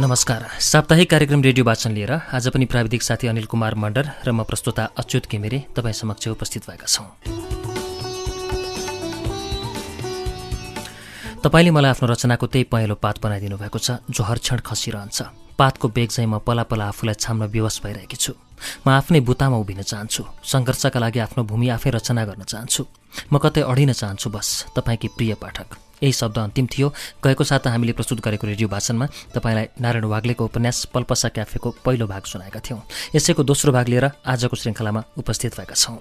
नमस्कार। साप्ताहिक कार्यक्रम रेडियो वाचन लिएर आज पनि प्राविधिक साथी अनिल कुमार मण्डर र म प्रस्तुता अच्युत केमेरे तपाईँ समक्ष उपस्थित भएका छौँ। तपाईँले मलाई आफ्नो रचनाको त्यही पहेँलो पात बनाइदिनु भएको छ जो हर क्षण खसिरहन्छ। पातको बेग चाहिँ म पला पला आफूलाई छाम्न विवश भइरहेकी छु। म आफ्नै बुतामा उभिन चाहन्छु। सङ्घर्षका लागि आफ्नो भूमि आफै रचना गर्न चाहन्छु। म कतै अडिन चाहन्छु बस। तपाईँकी प्रिय पाठक? यही शब्द अन्तिम थियो। गएको साता हामीले प्रस्तुत गरेको रेडियो भाषणमा तपाईँलाई नारायण वाग्लेको उपन्यास पल्पसा क्याफेको पहिलो भाग सुनाएका थियौँ। यसैको दोस्रो भाग लिएर आजको श्रृङ्खलामा उपस्थित भएका छौँ।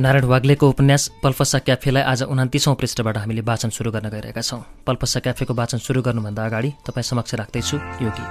नारायण वाग्लेको उपन्यास पल्पसा क्याफेलाई आज उनातिसौँ पृष्ठबाट हामीले वाचन सुरु गर्न गइरहेका छौँ। पल्पसा क्याफेको वाचन सुरु गर्नुभन्दा अगाडि तपाईँ समक्ष राख्दैछु यो गीत।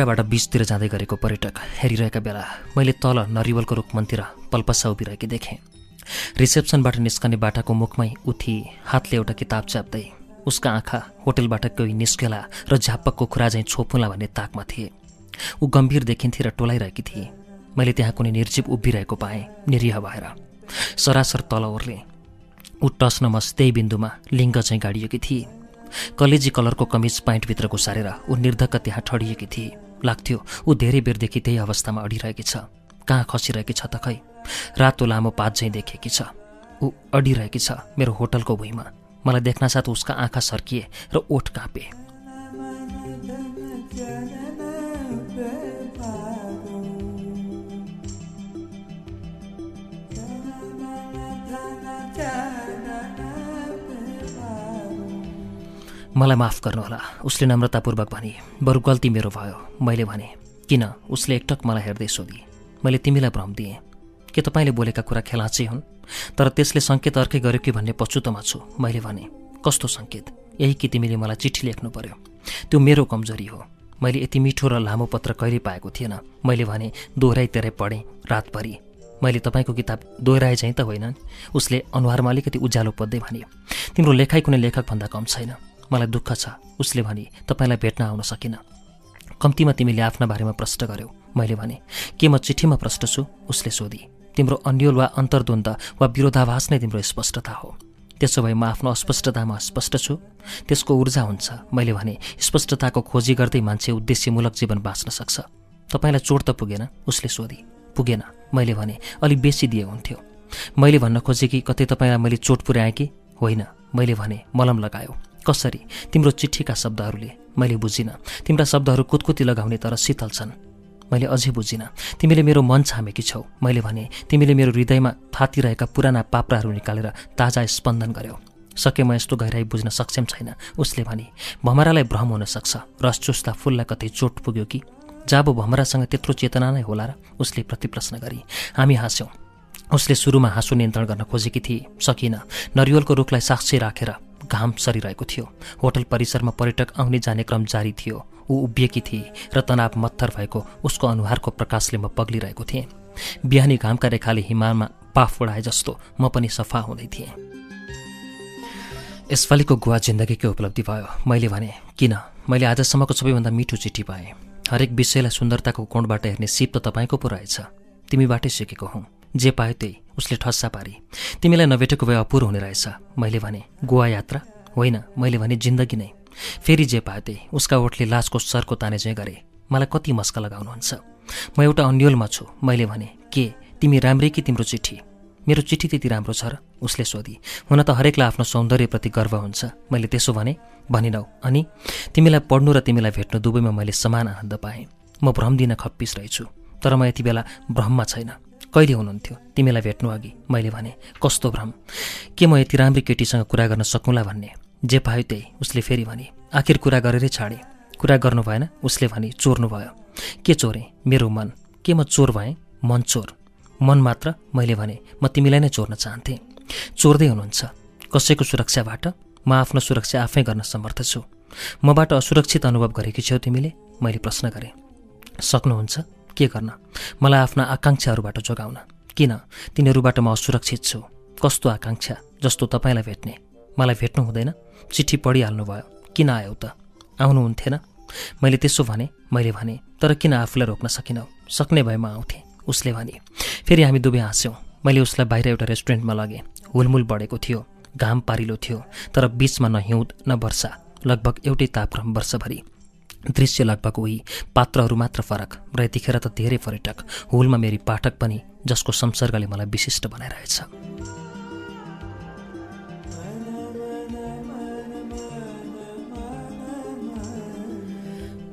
बरन्डाबाट बिचतिर जाँदै गरेको पर्यटक हेरिरहेका बेला मैले तल नरिवलको रुखमन्तिर पल्पसा उभिरहेकी देखेँ। रिसेप्सनबाट निस्कने बाटाको मुखमै उठी हातले एउटा किताब च्याप्दै उसका आँखा होटेलबाट कोही निस्केला र झाप्पकको खुरा चाहिँ छोपुला भन्ने ताकमा थिए। ऊ गम्भीर देखिन्थे र टोलाइरहेकी थिए। मैले त्यहाँ कुनै निर्जीव उभिरहेको पाएँ निरीह भएर। सरासर तल ओर्ले। ऊ टस नमस त्यही बिन्दुमा लिङ्ग चाहिँ गाडिएकी थिए। कलेजी कलरको कमिज प्यान्टभित्र घुसारेर ऊ निर्धक्क त्यहाँ ठडिएकी थिए। लाग्थ्यो। ऊ धेरै बेरदेखि त्यही अवस्थामा अडिरहेकी छ। कहाँ खसिरहेकी छ त खै? रातो लामो पात झैँ देखेकी छ। ऊ अडिरहेकी छ मेरो होटलको भुइँमा। मलाई देख्न साथ उसका आँखा सर्किए र ओठ काँपे। मलाई माफ गर्नुहोला। उसले नम्रतापूर्वक भने बरु गल्ती मेरो भयो। मैले भने किन? उसले एकटक मलाई हेर्दै सोधी। मैले तिमीलाई भ्रम दिएँ। के तपाईँले बोलेका कुरा खेलाँचै हुन्? तर त्यसले सङ्केत अर्कै गर्यो कि भन्ने पछुतोमा छु। मैले भने कस्तो सङ्केत? यही कि तिमीले मलाई चिठी लेख्नु पर्यो? त्यो मेरो कमजोरी हो। मैले यति मिठो र लामो पत्र कहिले पाएको थिएन। मैले भने दोहोऱ्याइ तेह्रै पढेँ रातभरि मैले तपाईँको किताब दोहोऱ्याए चाहिँ त होइन उसले अनुहारमा अलिकति उज्यालो पद्दै भन्यो तिम्रो लेखाइ कुनै लेखकभन्दा कम छैन। मलाई दुःख छ। उसले भने तपाईँलाई भेट्न आउन सकिनँ। कम्तीमा तिमीले आफ्ना बारेमा प्रश्न गर्यौ। मैले भने के म चिठीमा प्रश्न छु? उसले सोधी तिम्रो अन्यल वा अन्तर्द्वन्द वा विरोधाभास नै तिम्रो स्पष्टता हो। त्यसो भए म आफ्नो अस्पष्टतामा स्पष्ट छु। त्यसको ऊर्जा हुन्छ। मैले भने स्पष्टताको खोजी गर्दै मान्छे उद्देश्यमूलक जीवन बाँच्न सक्छ। तपाईँलाई चोट त पुगेन? उसले सोधी पुगेन। मैले भने अलिक बेसी दिए हुन्थ्यो। मैले भन्न खोजेँ कि कतै तपाईँलाई मैले चोट पुर्याएँ कि? होइन। मैले भने मलम लगायो। कसरी? तिम्रो चिठीका शब्दहरूले मैले बुझिनँ। तिम्रा शब्दहरू कुतकुती लगाउने तर शीतल छन्। मैले अझै बुझिनँ। तिमीले मेरो मन छामेकी छौ। मैले भने तिमीले मेरो हृदयमा थातिरहेका पुराना पाप्राहरू निकालेर ताजा स्पन्दन गर्यौ। सके म यस्तो गहिराई बुझ्न सक्षम छैन। उसले भने भमरालाई भ्रम हुन सक्छ। रस चुस्ता फुललाई कतै चोट पुग्यो कि? जाबो भमरासँग त्यत्रो चेतना नै होला र? उसले प्रतिप्रश्न गरी हामी हाँस्यौँ। उसले सुरुमा हाँसो नियन्त्रण गर्न खोजेकी थिए। सकिन। नरिवलको रुखलाई साक्षी राखेर घाम सरिरहेको थियो। होटल परिसरमा पर्यटक आउने जाने क्रम जारी थियो। ऊ उभिएकी थिए र तनाव मत्थर भएको उसको अनुहारको प्रकाशले म पग्लिरहेको थिएँ। बिहानी घामका रेखाले हिमालमा पाफ उडाए जस्तो म पनि सफा हुँदै थिएँ। यसपालिको गुवा जिन्दगीकै उपलब्धि भयो। मैले भने किन? मैले आजसम्मको सबैभन्दा मिठो चिठी पाएँ। हरेक विषयलाई सुन्दरताको कोणबाट हेर्ने सिप त तपाईँको पो रहेछ। तिमीबाटै सिकेको हुँ। जे पायो त्यही उसले ठस्सा पारी। तिमीलाई नभेटेको भए अपुरो हुने रहेछ। मैले भने गोवा यात्रा? होइन मैले भने जिन्दगी नै। फेरि जे पायो त्यही उसका ओठले लासको सरको ताने चाहिँ गरे। मलाई कति मस्का लगाउनुहुन्छ। म एउटा अन्यलमा छु। मैले भने के तिमी राम्रै कि तिम्रो चिठी? मेरो चिठी त्यति राम्रो छ र उसले सोधी। हुन त हरेकलाई आफ्नो सौन्दर्यप्रति गर्व हुन्छ। मैले त्यसो भने भनिनौ अनि? तिमीलाई पढ्नु र तिमीलाई भेट्नु दुवैमा मैले समान आनन्द पाएँ। म भ्रम दिन खप्पिस रहेछु। तर म यति बेला भ्रममा छैन। कहिले हुनुहुन्थ्यो? तिमीलाई भेट्नु अघि मैले भने कस्तो भ्रम? के म यति राम्री केटीसँग कुरा गर्न सकौँला भन्ने? जे पायो त्यही उसले फेरि भने आखिर कुरा गरेरै छाडे। कुरा गर्नु भएन उसले भने चोर्नु भयो। के चोरेँ? मेरो मन। के म चोर भएँ? मन चोर। मन मात्र? मैले भने म तिमीलाई नै चोर्न चाहन्थेँ। चोर्दै हुनुहुन्छ। कसैको सुरक्षाबाट म आफ्नो सुरक्षा आफै गर्न समर्थ छु। मबाट असुरक्षित अनुभव गरेकी छौ तिमीले? मैले प्रश्न गरेँ। सक्नुहुन्छ? के गर्न? मलाई आफ्ना आकाङ्क्षाहरूबाट जोगाउन। किन? तिनीहरूबाट म असुरक्षित छु। कस्तो आकाङ्क्षा? जस्तो तपाईँलाई भेट्ने। मलाई भेट्नु हुँदैन। चिठी पढिहाल्नुभयो। किन आयौ त? आउनुहुन्थेन। मैले त्यसो भने मैले भने तर किन आफूलाई रोक्न सकिनँ? सक्ने भएमा आउँथेँ। उसले भने फेरि हामी दुवै हाँस्यौँ। मैले उसलाई बाहिर एउटा रेस्टुरेन्टमा लगेँ। हुलमुल बढेको थियो। घाम पारिलो थियो। तर बिचमा न हिउँद न वर्षा लगभग एउटै तापक्रम वर्षभरि। दृश्य लगभग उही पात्रहरू मात्र फरक र यतिखेर त धेरै पर्यटक हुलमा मेरी पाठक पनि जसको संसर्गले मलाई विशिष्ट बनाइरहेछ।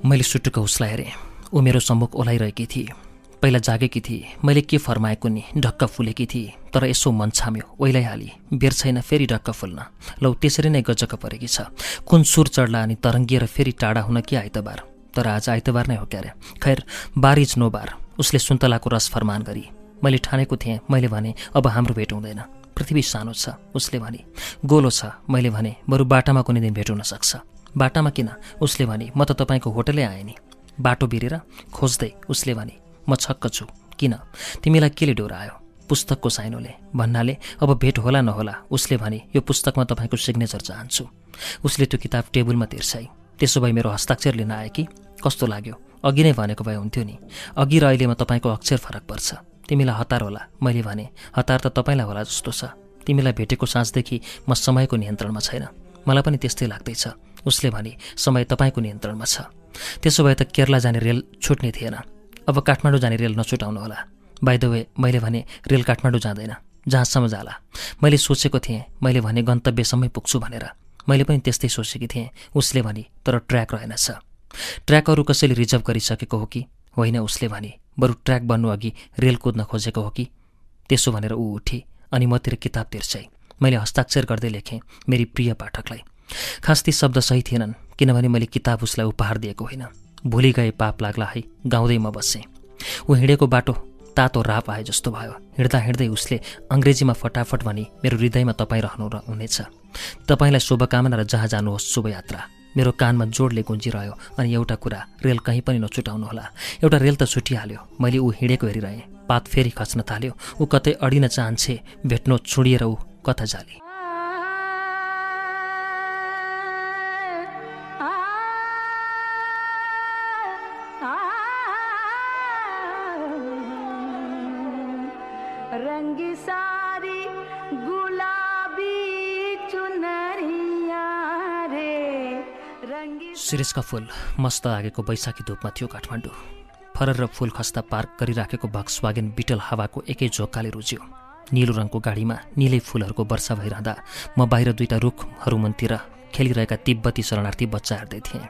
मैले सुटुक उसलाई हेरेँ। ऊ मेरो सम्मुख ओलाइरहेकी थिए। पहिला जागेकी थिए। मैले के फर्माएको नि? ढक्क फुलेकी थिए। तर यसो मन छाम्यो। ओइलाइहाली। बेर छैन फेरि ढक्क फुल्न। लौ त्यसरी नै गजक्क परेकी छ। कुन सुर चढ्ला अनि तरङ्गिएर फेरि टाढा हुन के आइतबार? तर आज आइतबार नै हो क्यारे। खैर बार इज नो बार। उसले सुन्तलाको रस फरमान गरी। मैले ठानेको थिएँ। मैले भने अब हाम्रो भेट हुँदैन। पृथ्वी सानो छ। उसले भने गोलो छ। मैले भने बरु बाटामा कुनै दिन भेट हुन सक्छ। बाटामा किन? उसले भने म त तपाईँको होटलै आएँ नि। बाटो बिरेर? खोज्दै। उसले भने म छक्क छु। किन? तिमीलाई केले डोरायो पुस्तकको साइनोले। भन्नाले अब भेट होला नहोला। उसले भने यो पुस्तकमा तपाईँको सिग्नेचर चाहन्छु। उसले त्यो किताब टेबलमा तिर्छाइ त्यसो भए मेरो हस्ताक्षर लिन आए कि? कस्तो लाग्यो? अघि नै भनेको भए हुन्थ्यो नि। अघि र अहिलेमा तपाईँको अक्षर फरक पर्छ। तिमीलाई हतार होला। मैले भने हतार त तपाईँलाई होला जस्तो छ। तिमीलाई भेटेको साँझदेखि म समयको नियन्त्रणमा छैन। मलाई पनि त्यस्तै लाग्दैछ। उसले भने समय तपाईँको नियन्त्रणमा छ। त्यसो भए त केरला जाने रेल छुट्ने थिएन। अब काठमाडौँ जाने रेल नछुटाउनु होला। बाई द वे मैले भने रेल काठमाडौँ जाँदैन। जहाँसम्म जाला। मैले सोचेको थिएँ मैले भने गन्तव्यसम्मै पुग्छु भनेर। मैले पनि त्यस्तै सोचेकी थिएँ। उसले भने तर ट्र्याक रहेनछ। ट्र्याकहरू कसैले रिजर्भ गरिसकेको हो कि? होइन उसले भने बरु ट्र्याक बन्नु अघि रेल कुद्न खोजेको हो कि? त्यसो भनेर ऊ उठे अनि मतिर किताब तिर्छाइ मैले हस्ताक्षर गर्दै लेखेँ मेरी प्रिय पाठकलाई। खास ती शब्द सही थिएनन् किनभने मैले किताब उसलाई उपहार दिएको होइन। भोलि गए पाप लाग्ला है गाउँदै म बसेँ। ऊ हिँडेको बाटो तातो राप आए जस्तो भयो। हिँड्दा हिँड्दै उसले अङ्ग्रेजीमा फटाफट भनी मेरो हृदयमा तपाईँ रहनु र हुनेछ। तपाईँलाई शुभकामना र जहाँ जानुहोस् शुभयात्रा। मेरो कानमा जोडले गुन्जिरह्यो अनि एउटा कुरा रेल कहीँ पनि नछुटाउनुहोला। एउटा रेल त छुटिहाल्यो। मैले ऊ हिँडेको हेरिरहेँ। पात फेरि खस्न थाल्यो। ऊ कतै अडिन चाहन्छे भेट्नो छुडिएर ऊ कता जाली? शिरिषका फुल मस्त लागेको बैशाखी धुपमा थियो काठमाडौँ। फरर र फुल खस्ता पार्क गरिराखेको भक्सवागेन बिटल हावाको एकै झोक्काले रुज्यो। निलो रङको गाडीमा निलै फुलहरूको वर्षा भइरहँदा म बाहिर दुईवटा रुखहरू मुनतिर खेलिरहेका तिब्बती शरणार्थी बच्चा हेर्दै थिएँ।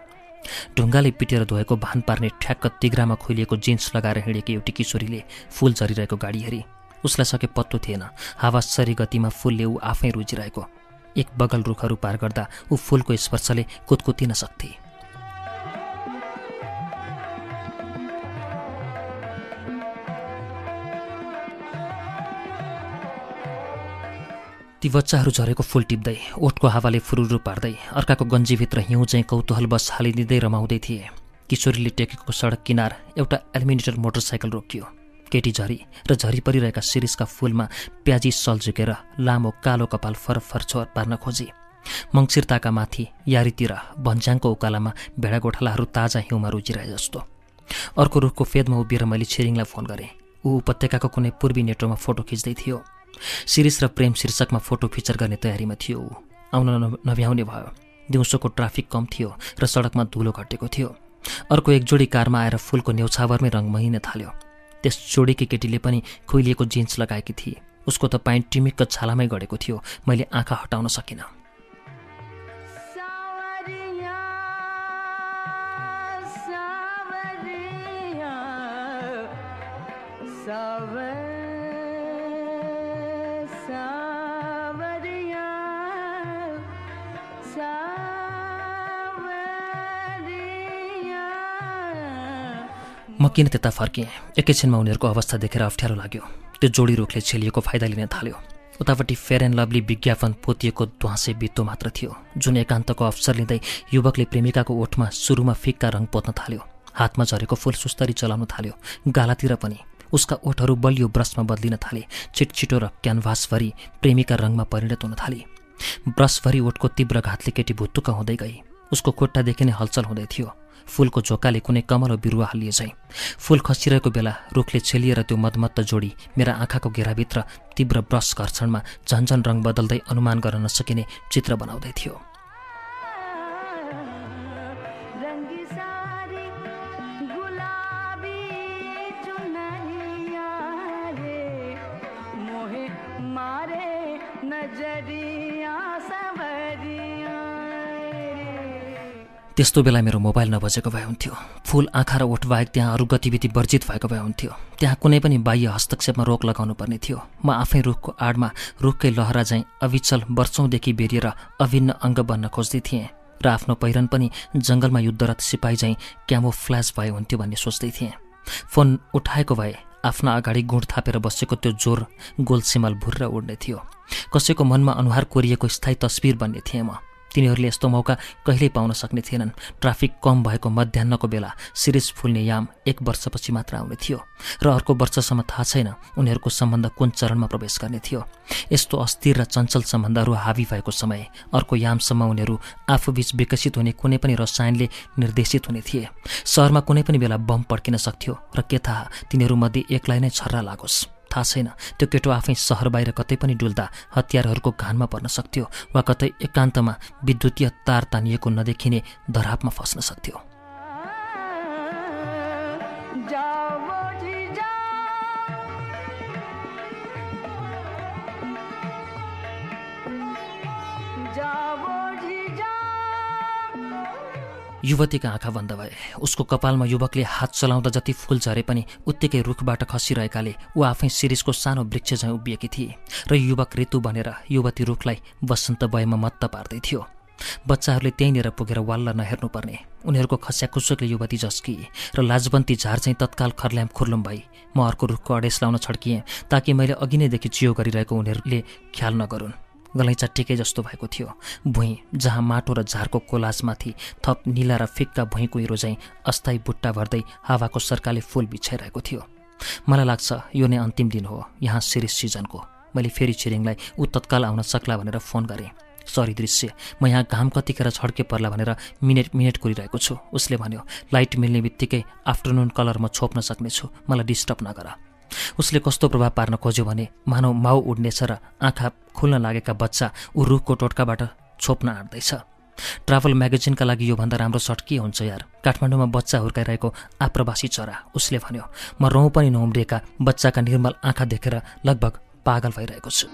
ढुङ्गाले पिटेर धोएको भान पार्ने ठ्याक्क तिग्रामा खोलिएको जिन्स लगाएर हिँडेकी एउटी किशोरीले फुल झरिरहेको गाडी हेरी। उसलाई सके पत्तो थिएन। हावासरी गतिमा फुलले ऊ आफै रुजिरहेको। एक बगल रुखहरू पार गर्दा ऊ फुलको स्पर्शले कुदकुतिन सक्थे। बच्चाहरू झरेको फुल टिप्दै ओठको हावाले फुरुरु पार्दै अर्काको गन्जीभित्र हिउँ चाहिँ कौतूहल बस हालिदिँदै रमाउँदै थिए। किशोरीले टेकेको सडक किनार एउटा एलिमिनेटर मोटरसाइकल रोकियो। केटी झरी र झरी परिरहेका शिरिषका फुलमा प्याजी सल झुकेर लामो कालो कपाल फरफर पार्न खोजे। मङ्सिरताका माथि यारीतिर भन्ज्याङको उकालामा भेडागोठालाहरू ताजा हिउँमा रुचिरहे जस्तो। अर्को रुखको फेदमा उभिएर मैले छिरिङलाई फोन गरेँ। ऊ उपत्यकाको कुनै पूर्वी नेटोमा फोटो खिच्दै थियो। शिरिष र प्रेम शीर्षकमा फोटो फिचर गर्ने तयारीमा थियो। ऊ आउन नभ्याउने भयो। दिउँसोको ट्राफिक कम थियो र सडकमा धुलो घटेको थियो। अर्को एक जोडी कारमा आएर फुलको न्यौछावरमै रङ महिन थाल्यो। त्यस जोडीकी केटीले पनि खुइलिएको जिन्स लगाएकी थिए। उसको त पाइन्ट टिमिक्क छालामै गढेको थियो। मैले आँखा हटाउन सकिनँ। म किन त्यता फर्किएँ एकैछिनमा उनीहरूको अवस्था देखेर अप्ठ्यारो लाग्यो। त्यो जोडी रुखले छेलिएको फाइदा लिन थाल्यो। उतापट्टि फेयर एन्ड लभली विज्ञापन पोतिएको ध्वासे बित्तो मात्र थियो। जुन एकान्तको अवसर लिँदै युवकले प्रेमिकाको ओठमा सुरुमा फिक्का रङ पोत्न थाल्यो। हातमा झरेको फुल सुस्तरी चलाउन थाल्यो। गालातिर पनि उसका ओठहरू बलियो ब्रसमा बदलिन थाले। छिटछिटो र क्यानभासभरि प्रेमिका रङमा परिणत हुन थाले। ब्रसभरि ओठको तीव्र घातले केटी भुत्तुक हुँदै गई। उसको खुट्टादेखि नै हलचल हुँदै थियो। फुलको झोकाले कुनै कमल बिरुवा हालिए झैँ फुल खसिरहेको बेला रुखले छेलिएर त्यो मदमत्त जोडी मेरा आँखाको घेराभित्र तीव्र ब्रस घर्षणमा झन्झन रङ बदल्दै अनुमान गर्न नसकिने चित्र बनाउँदै थियो। त्यस्तो बेला मेरो मोबाइल नबजेको भए हुन्थ्यो। फुल आँखा र ओठ बाहेक त्यहाँ अरू गतिविधि वर्जित भएको भए हुन्थ्यो। त्यहाँ कुनै पनि बाह्य हस्तक्षेपमा रोक लगाउनु पर्ने थियो। म आफै रुखको आडमा रुखकै लहरा झैँ अविचल वर्षौँदेखि बेरिएर अभिन्न अङ्ग बन्न खोज्दै थिएँ र आफ्नो पहिरन पनि जङ्गलमा युद्धरत सिपाही झैँ क्यामो फ्ल्यास भए हुन्थ्यो भन्ने सोच्दै थिएँ। फोन उठाएको भए आफ्ना अगाडि गुण थापेर बसेको त्यो जोर गोलसिमल भुर्र उड्ने थियो। कसैको मनमा अनुहार कोरिएको स्थायी तस्विर बन्ने थिएँ म। तिनीहरूले यस्तो मौका कहिल्यै पाउन सक्ने थिएनन्। ट्राफिक कम भएको मध्याहको बेला सिरिज फुल्ने याम एक वर्षपछि मात्र आउने थियो र अर्को वर्षसम्म थाहा छैन उनीहरूको सम्बन्ध कुन चरणमा प्रवेश गर्ने थियो। यस्तो अस्थिर र चञ्चल सम्बन्धहरू हावी भएको समय अर्को यामसम्म उनीहरू आफूबीच विकसित हुने कुनै पनि रसायनले निर्देशित हुने थिए। सहरमा कुनै पनि बेला बम पड्किन सक्थ्यो र के थाहा तिनीहरूमध्ये एकलाई नै छर्रा लागोस्। थाहा छैन। त्यो केटो आफै सहर बाहिर कतै पनि डुल्दा हतियारहरूको घानमा पर्न सक्थ्यो वा कतै एकान्तमा विद्युतीय तार तानिएको नदेखिने धरापमा फस्न सक्थ्यो। युवतीका आँखा बन्द भए। उसको कपालमा युवकले हात चलाउँदा जति फुल झरे पनि उत्तिकै रुखबाट खसिरहेकाले ऊ आफै शिरिषको सानो वृक्ष झैँ उभिएकी थिए र युवक ऋतु बनेर युवती रुखलाई बसन्त भएमा मत्त पार्दै थियो। बच्चाहरूले त्यहीँनिर पुगेर वाल्ल नहेर्नुपर्ने। उनीहरूको खस्याखुसुकले युवती झस्किए र लाजबन्ती झार चाहिँ तत्काल खर्ल्याम खुर्लुम भई म अर्को रुखको अडेस लाउन छड्किएँ ताकि मैले अघि नैदेखि चियो गरिरहेको उनीहरूले ख्याल नगरून्। गलैँचा टिके जस्तो भएको थियो। भुइँ जहाँ माटो र झारको कोलासमाथि थप निला र फिक्का भुइँ कुहिरो चाहिँ अस्थायी बुट्टा भर्दै हावाको सर्काले फुल बिछाइरहेको थियो। मलाई लाग्छ यो नै अन्तिम दिन हो यहाँ सिरिस सिजनको। मैले फेरि छिरिङलाई ऊ तत्काल आउन सक्ला भनेर फोन गरेँ। सरी दृश्य म यहाँ घाम कतिखेर छड्के पर्ला भनेर मिनेट मिनेट कुरिरहेको छु। उसले भन्यो लाइट मिल्ने बित्तिकै आफ्टरनुन कलर म छोप्न सक्नेछु मलाई डिस्टर्ब नगर। उसले कस्तो प्रभाव पार्न खोज्यो भने मानव माउ उड्नेछ र आँखा खुल्न लागेका बच्चा ऊ रुखको टोटकाबाट छोप्न आँट्दैछ ट्राभल म्यागजिनका लागि योभन्दा राम्रो सर्ट के हुन्छ यार। काठमाडौँमा बच्चा हुर्काइरहेको आप्रवासी चरा उसले भन्यो म रौँ पनि नउम्रिएका बच्चाका निर्मल आँखा देखेर लगभग पागल भइरहेको छु।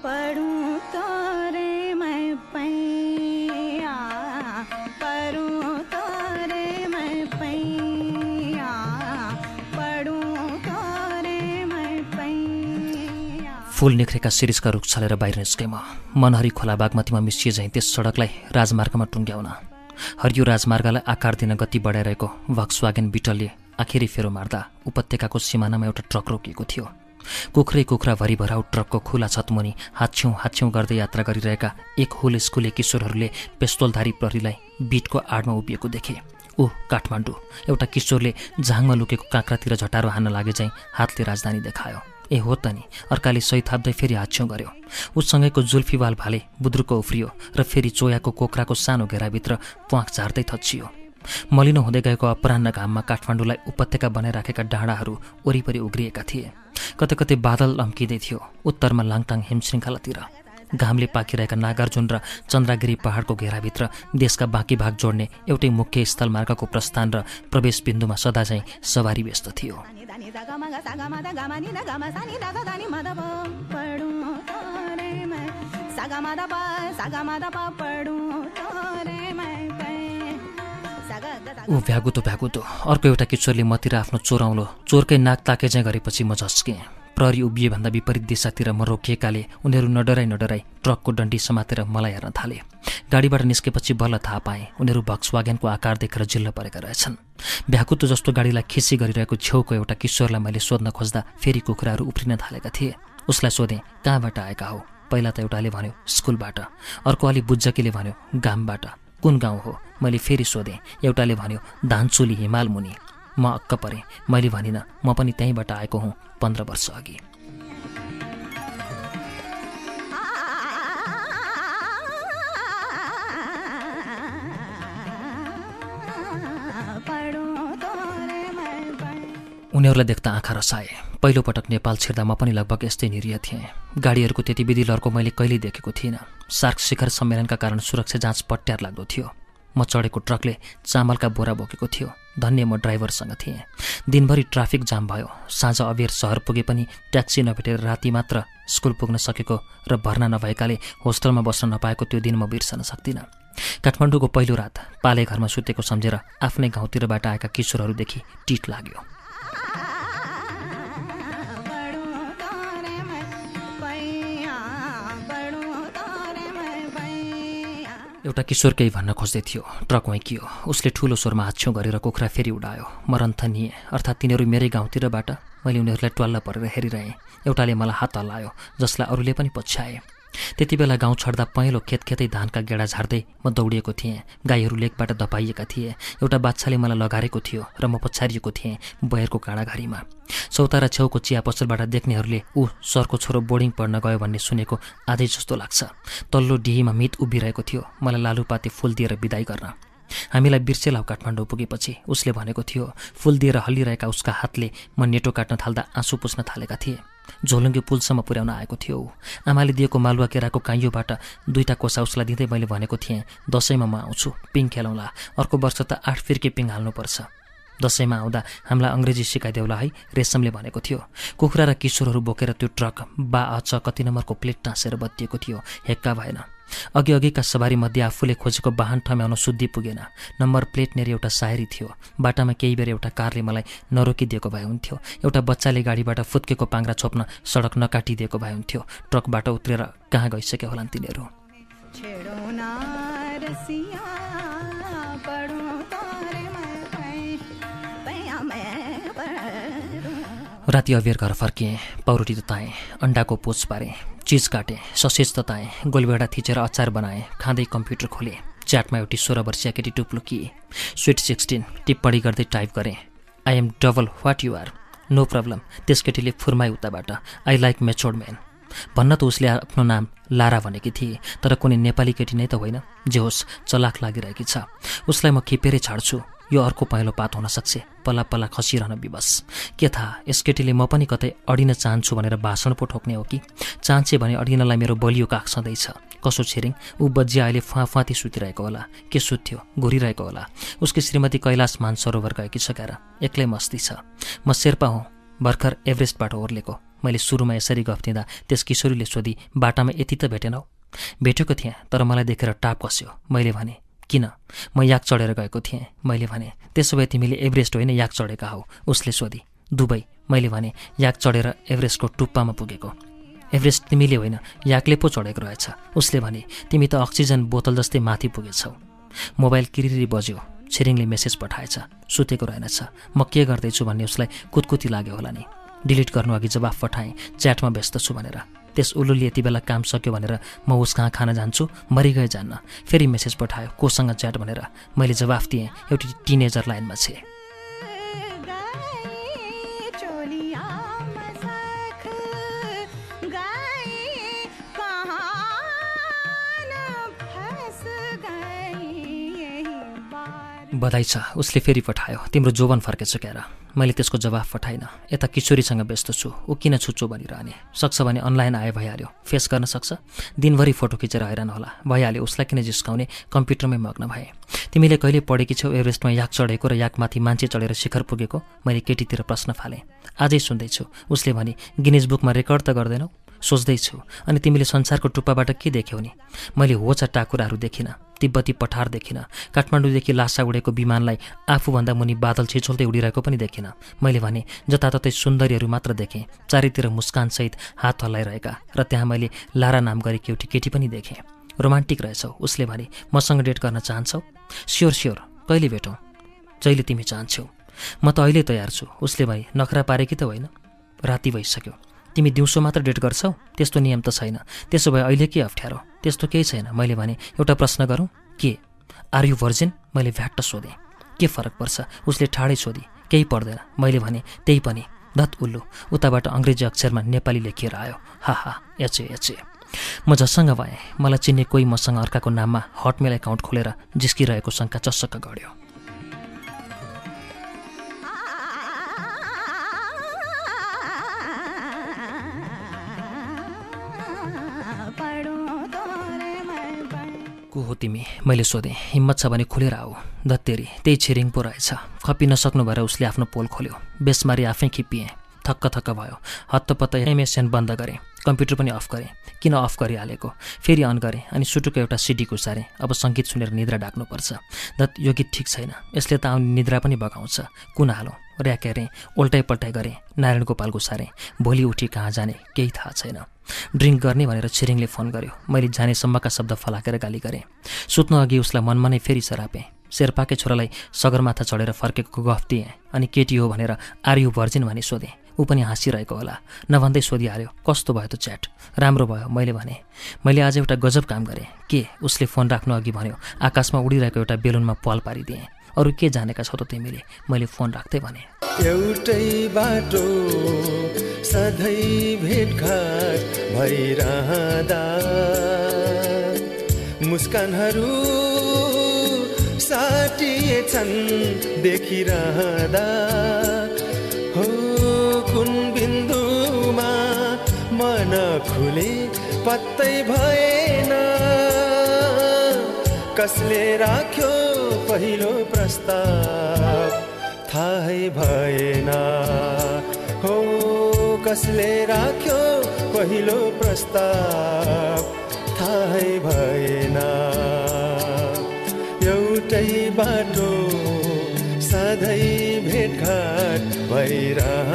फुल निख्रेका शिरिषका रुख छलेर बाहिर निस्केँ म मनहरी खोला बागमतीमा मिसिए झैँ त्यस सडकलाई राजमार्गमा टुङ्ग्याउन। हरियो राजमार्गलाई आकार दिन गति बढाइरहेको भक्सवागेन बिटलले आखिरी फेरो मार्दा उपत्यकाको सिमानामा एउटा ट्रक रोकिएको थियो। कुखुरै कुखुरा भरिभराउ ट्रकको खुला छतमुनि हाछ्यौँ हाछ्यौँ गर्दै यात्रा गरिरहेका एक हुल स्कुले किशोरहरूले पेस्तोलधारी प्रहरीलाई बिटको आडमा उभिएको देखे। ऊ काठमाडौँ एउटा किशोरले झाङमा लुकेको काँक्रातिर झटारो हान्न लागे चाहिँ हातले राजधानी देखायो। ए हो त नि। अर्काले सही थाप्दै फेरि हाच्छ्यौँ गऱ्यो उसँगैको जुल्फीवाल भाले बुद्रुको उफ्रियो र फेरि चोयाको कोक्राको सानो घेराभित्र प्वाख झार्दै थच्चियो। मलिनो हुँदै गएको अपराह्न घाममा काठमाडौँलाई उपत्यका बनाइराखेका डाँडाहरू वरिपरि उग्रिएका थिए। कतै कतै बादल लम्किँदै थियो उत्तरमा लाङटाङ हिमशृङ्खलातिर। घामले पाकिरहेका नागार्जुन र चन्द्रागिरी पहाडको घेराभित्र देशका बाँकी भाग जोड्ने एउटै मुख्य स्थलमार्गको प्रस्थान र प्रवेश बिन्दुमा सदा चाहिँ सवारी व्यस्त थियो। ऊ भ्यागुतो भ्यागुतो अर्को एउटा किशोरले मतिर आफ्नो चोराउलो चोरकै नाक ताके चाहिँ गरेपछि म झस्केँ। प्रहरी उभिएभन्दा विपरीत दिशातिर म रोकिएकाले उनीहरू नडराई नडराई ट्रकको डन्डी समातेर मलाई हेर्न थाले। गाडीबाट निस्केपछि बल्ल थाहा पाएँ उनीहरू भक्सवागेनको आकार देखेर जिल्ल परेका रहेछन्। भ्याकुतो जस्तो गाडीलाई खिसी गरिरहेको छेउको एउटा किशोरलाई मैले सोध्न खोज्दा फेरि कुखुराहरू उफ्रिन थालेका थिए। उसलाई सोधेँ कहाँबाट आएका हो? पहिला त एउटाले भन्यो स्कुलबाट। अर्को अलि बुज्जकीले भन्यो गामबाट। कुन गाउँ हो? मैले फेरि सोधेँ एउटाले भन्यो धानचुली हिमाल मुनि म अक्क परेँ। मैले भनिनँ म पनि त्यहीँबाट आएको हुँ पन्ध्र वर्ष अघि। उनीहरूलाई देख्दा आँखा रसाए। पहिलोपटक नेपाल छिर्दा म पनि लगभग यस्तै निरीह थिएँ। गाडीहरूको त्यति विधि लर्को मैले कहिल्यै देखेको थिइनँ। सार्क शिखर सम्मेलनका कारण सुरक्षा जाँच पट्यार लाग्दो थियो। म चढेको ट्रकले चामलका बोरा बोकेको थियो। धन्य म ड्राइभरसँग थिएँ। दिनभरि ट्राफिक जाम भयो। साँझ अबेर सहर पुगे पनि ट्याक्सी नभेटेर राति मात्र स्कुल पुग्न सकेको र भर्ना नभएकाले होस्टलमा बस्न नपाएको त्यो दिन म बिर्सन सक्दिनँ। काठमाडौँको पहिलो रात पाले घरमा सुतेको सम्झेर आफ्नै गाउँतिरबाट आएका किशोरहरूदेखि टिट लाग्यो। एउटा किशोर केही भन्न खोज्दै थियो। ट्रक वैँकियो उसले ठुलो स्वरमा हाछ्यौँ गरेर कुखुरा फेरि उडायो। म अर्थात् तिनीहरू मेरै गाउँतिरबाट। मैले उनीहरूलाई ट्वाल्ल परेर हेरिरहेँ। एउटाले मलाई हात हल्लायो जसलाई अरूले पनि पछ्याए। त्यति बेला गाउँ छड्दा पहेँलो खेतखेतै धानका गेडा झार्दै म दौडिएको थिएँ। गाईहरू लेकबाट दपाइएका थिए। एउटा बाछाले मलाई लगारेको थियो र म पछारिएको थिएँ बयरको काँडाघारीमा। चौतारा छेउको चिया पसलबाट देख्नेहरूले ऊ सरको छोरो बोर्डिङ पढ्न गयो भन्ने सुनेको आधै जस्तो लाग्छ। तल्लो डिहीमा मित उभिरहेको थियो। मलाई लालुपाते फुल दिएर विदाई गर्न। हामीलाई बिर्सेलाउ काठमाडौँ पुगेपछि उसले भनेको थियो फुल दिएर हल्लिरहेका उसका हातले म नेटो काट्न थाल्दा आँसु पुस्न थालेका थिए। झोलुङ्गे पुलसम्म पुर्याउन आएको थियो। आमाले दिएको मालुवा केराको काइयोबाट दुईवटा कोसा उसलाई दिँदै मैले भनेको थिएँ दसैँमा म आउँछु पिङ खेलाउँला अर्को वर्ष त आठ फिर्के पिङ हाल्नुपर्छ। दसैँमा आउँदा हामीलाई अङ्ग्रेजी सिकाइदेऊला है रेशमले भनेको थियो। कुखुरा र किशोरहरू बोकेर त्यो ट्रक बा अच कति नम्बरको प्लेट टाँसेर बत्तिएको थियो। हेक्का भएन। अघि अघिका सवारीमध्ये आफूले खोजेको वाहन ठम्याउन शुद्धि पुगेन। नम्बर प्लेट नेर एउटा सायरी थियो। बाटामा केही बेर एउटा कारले मलाई नरोकिदिएको भए हुन्थ्यो। एउटा बच्चाले गाडीबाट फुत्केको पाङ्रा छोप्न सडक नकाटिदिएको भए हुन्थ्यो। ट्रकबाट उत्रेर कहाँ गइसके होलान् तिनीहरू? राति अबेर घर फर्किएँ पाउरोटी तताएँ अन्डाको पोच पारेँ चिज काटेँ ससेज तताएँ गोलभेडा थिचेर अचार बनाएँ खाँदै कम्प्युटर खोलेँ च्याटमा एउटी सोह्र वर्षीय केटी टुप्लुकी स्विट सिक्सटिन टिप्पणी गर्दै टाइप गरेँ I am double what you are no problem त्यस केटीले फुर्माई उताबाट आई लाइक मेचोर्ड म्यान भन्न त उसले आफ्नो नाम लारा भनेकी थिए तर कुनै नेपाली केटी नै त होइन जे होस् चलाक लागिरहेकी छ। उसलाई म खिपेरै छाड्छु। यो अर्को पहेँलो पात हुन सक्छ। पल्ला पल्ला खसिरहन विवश। के थाहा यस केटीले म पनि कतै अडिन चाहन्छु भनेर भाषण पो ठोक्ने हो कि? चाहन्छे भने अडिनलाई मेरो बलियो काख सधैँछ। कसो छिरिङ? ऊ बजिया अहिले फुवाफुवाती सुतिरहेको होला। के सुत्थ्यो घुरिरहेको होला। उसकी श्रीमती कैलाश मान सरोवर गएकी सकेर एक्लै मस्ती छ। म शेर्पा हुँ। भर्खर एभरेस्टबाट ओर्लेको मैले सुरुमा यसरी गफ दिँदा त्यस किशोरीले सोधी बाटामा यति त भेटेनौ? भेटेको थिएँ तर मलाई देखेर टाप कस्यो। मैले भने किन? म याक चढेर गएको थिएँ मैले भने त्यसो भए तिमीले एभरेस्ट होइन याक चढेका हौ। उसले सोधी दुबई मैले भने याक चढेर एभरेस्टको टुप्पामा पुगेको। एभरेस्ट तिमीले होइन याकले पो चढेको रहेछ। उसले भने तिमी त अक्सिजन बोतल जस्तै माथि पुगेछौ। मोबाइल किरिरी बज्यो छिरिङले मेसेज पठाएछ सुतेको रहेनछ। म के गर्दैछु भन्ने उसलाई कुतकुती लाग्यो होला नि। डिलिट गर्नु अघि जवाफ पठाएँ च्याटमा व्यस्त छु भनेर। त्यस उल्लुले यति बेला काम सक्यो भनेर म उस कहाँ खान जान्छु मरिगए जान्न। फेरि मेसेज पठायो कोसँग च्याट भनेर। मैले जवाफ दिएँ एउटी टिनेजर लाइनमा छे। बधाई छ। उसले फेरि पठायो तिम्रो जोवन फर्केछ क्यार। मैले त्यसको जवाफ पठाइनँ। यता किशोरीसँग व्यस्त छु। ऊ किन छुच्चो बनिरहने सक्छ भने अनलाइन आए भइहाल्यो। फेस गर्न सक्छ? दिनभरि फोटो खिचेर हैरान होला। भइहाल्यो। उसलाई किन जिस्काउने? कम्प्युटरमै मग्न भए। तिमीले कहिले पढेकी छौ एभरेस्टमा याक चढेको र याकमाथि मान्छे चढेर शिखर पुगेको? मैले केटीतिर प्रश्न फालेँ। आजै सुन्दैछु। उसले भने गिनेज बुकमा रेकर्ड त गर्दैनौ? सोच्दैछु। अनि तिमीले संसारको टुप्पाबाट के देख्यौ नि? मैले होचा टाकुराहरू देखिनँ तिब्बती पठार देखिनँ काठमाडौँदेखि लासा उडेको विमानलाई आफूभन्दा मुनि बादल छिचोल्दै उडिरहेको पनि देखिनँ। मैले भने जताततै सुन्दरीहरू मात्र देखेँ चारैतिर मुस्कानसहित हात हल्लाइरहेका र त्यहाँ मैले लारा नाम गरेकी एउटी केटी पनि देखेँ। रोमान्टिक रहेछौ उसले भने मसँग डेट गर्न चाहन्छौ? स्योर स्योर कहिले भेटौँ? जहिले तिमी चाहन्छौ। म त अहिले तयार छु उसले भने नखरा पारेकी त होइन। राति भइसक्यो। तिमी दिउँसो मात्र डेट गर्छौ? त्यस्तो नियम त छैन। त्यसो भए अहिले के अप्ठ्यारो? त्यस्तो केही छैन। मैले भने एउटा प्रश्न गरौँ। के? आर यु भर्जिन मैले भ्याट्ट सोधेँ। के फरक पर्छ? उसले ठाडै सोधी। केही पर्दैन। मैले भने त्यही पनि। धत उल्लु। उताबाट अङ्ग्रेजी अक्षरमा नेपाली लेखिएर आयो। हा हा। एचे एचे। म जसँग भएँ। मलाई चिन्ने कोही मसँग अर्काको नाममा हटमेल एकाउन्ट खोलेर जिस्किरहेको शङ्का चस्सक्क गढ्यो। को हो तिमी? मैले सोधेँ। हिम्मत छ भने खुलेर आऊ। धत्तेरी त्यही छिरिङ पो रहेछ। खपि नसक्नु भएर उसले आफ्नो पोल खोल्यो। बेसमारी आफै खिपिएँ। थक्क थक्क भयो। हत्तपत्त एमएसएन बन्द गरेँ। कम्प्युटर पनि अफ गरेँ। किन अफ गरिहालेको? फेरि अन गरेँ अनि सुटुको एउटा सिडी घुसारेँ अब सङ्गीत सुनेर निद्रा डाक्नुपर्छ दत यो गीत ठिक छैन। यसले त आउने निद्रा पनि बगाउँछ। कुन हालौँ? ऱ्याकेरेँ उल्टाइ पल्टाइ गरेँ। नारायण गोपाल घुसारेँ भोलि उठी कहाँ जाने? केही थाहा छैन। ड्रिङ्क गर्ने भनेर छिरिङले फोन गर्यो। मैले जानेसम्मका शब्द फलाकेर गाली गरेँ। सुत्नु अघि उसलाई मनमा नै फेरि सरापेँ। शेर्पाकै छोरालाई सगरमाथा चढेर फर्केको गफ दिएँ अनि केटी हो भनेर आर्यु भर्जिन भनी सोधेँ। ऊ पनि हाँसिरहेको होला। नभन्दै सोधिहाल्यो कस्तो भयो त च्याट? राम्रो भयो? मैले भने मैले आज एउटा गजब काम गरेँ। के? उसले फोन राख्नु अघि भन्यो। आकाशमा उडिरहेको एउटा बेलुनमा पाल पारिदिएँ। अरू के जानेका छौ त तिमीले? मैले फोन राख्दै भने। एउटै बाटो सधैँ भेटघाट भइरहँदा। मुस्कानहरू साटिएछन् देखिरहँदा। हो कुन बिन्दुमा मन खुले पत्तै भएन। कसले राख्यो पहिलो प्रस्ताव थाहै भएन। हो कसले राख्यो पहिलो प्रस्ताव थाहै भएन। एउटै बाटो सधैँ भेटघाट भइरहँदा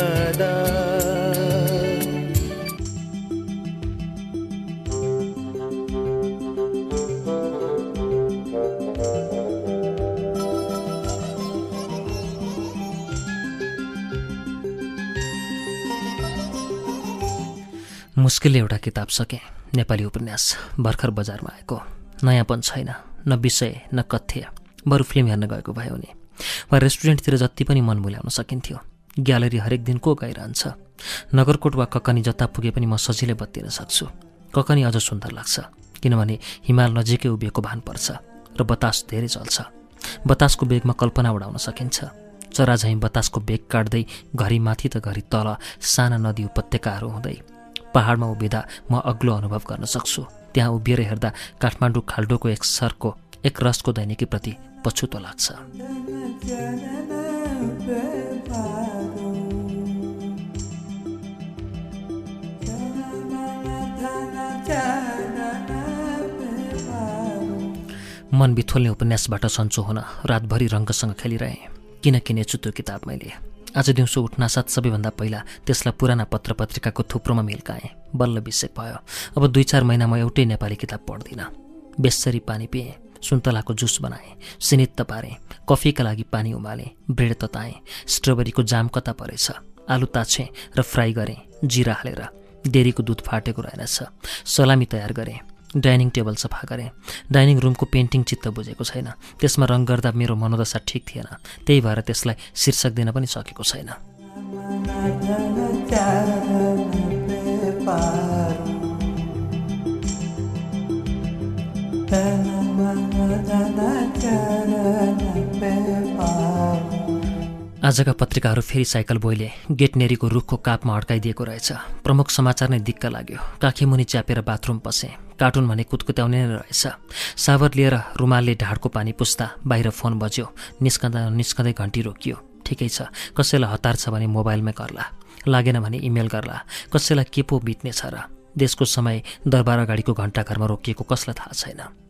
मुस्किलले एउटा किताब सकेँ। नेपाली उपन्यास भर्खर बजारमा आएको। नयाँपन छैन न विषय न कथ्य। बरु फिल्म हेर्न गएको भयो नि वा रेस्टुरेन्टतिर जति पनि मन मुल्याउन सकिन्थ्यो। ग्यालरी हरेक दिन को गइरहन्छ? नगरकोट वा ककनी जता पुगे पनि म सजिलै बत्तिन सक्छु। ककनी अझ सुन्दर लाग्छ किनभने हिमाल नजिकै उभिएको भान पर्छ र बतास धेरै चल्छ। बतासको बेगमा कल्पना उडाउन सकिन्छ। चरा झैँ बतासको बेग काट्दै घरि माथि त घरि तल साना नदी उपत्यकाहरू हुँदै पहाडमा उभिँदा म अग्लो अनुभव गर्न सक्छु। त्यहाँ उभिएर हेर्दा काठमाडौँ खाल्डोको एक सरको एक रसको दैनिकीप्रति पछुतो लाग्छ। मन बिथोल्ने उपन्यासबाट सन्चो हुन रातभरि रङ्गसँग खेलिरहेँ। किन किनेछु त्यो किताब मैले। आज दिउँसो उठ्नासाथ सबैभन्दा पहिला त्यसलाई पुराना पत्र पत्रिकाको थुप्रोमा मिल्काएँ बल्ल बिसेक भयो। अब दुई चार महिना म एउटै नेपाली किताब पढ्दिनँ। बेसरी पानी पिएँ सुन्तलाको जुस बनाएँ सिनित्त पारेँ कफीका लागि पानी उमालेँ ब्रेड तताएँ स्ट्रबेरीको जाम कता परेछ आलु ताछेँ र फ्राई गरेँ जिरा हालेर डेरीको दुध फाटेको रहेनछ सलामी तयार गरेँ। डाइनिङ टेबल सफा गरेँ। डाइनिङ रुमको पेन्टिङ चित्त बुझेको छैन। त्यसमा रङ गर्दा मेरो मनोदशा ठिक थिएन। त्यही भएर त्यसलाई शीर्षक दिन पनि सकेको छैन। आजका पत्रिकाहरू फेरि साइकल बोइले गेटनेरीको रुखको कापमा अड्काइदिएको रहेछ। प्रमुख समाचार नै दिक्क लाग्यो। काखीमुनि च्यापेर बाथरुम पसे। कार्टुन भने कुतकुत्याउने नै रहेछ। सावर लिएर रुमालले ढाडको पानी पुस्दा बाहिर फोन बज्यो। निस्कँदा निस्कँदै घन्टी रोकियो। ठिकै छ। कसैलाई हतार छ भने मोबाइलमै गर्ला। लागेन भने इमेल गर्ला। कसैलाई के पो बित्नेछ र? देशको समय दरबार अगाडिको घन्टाघरमा रोकिएको कसलाई थाहा छैन?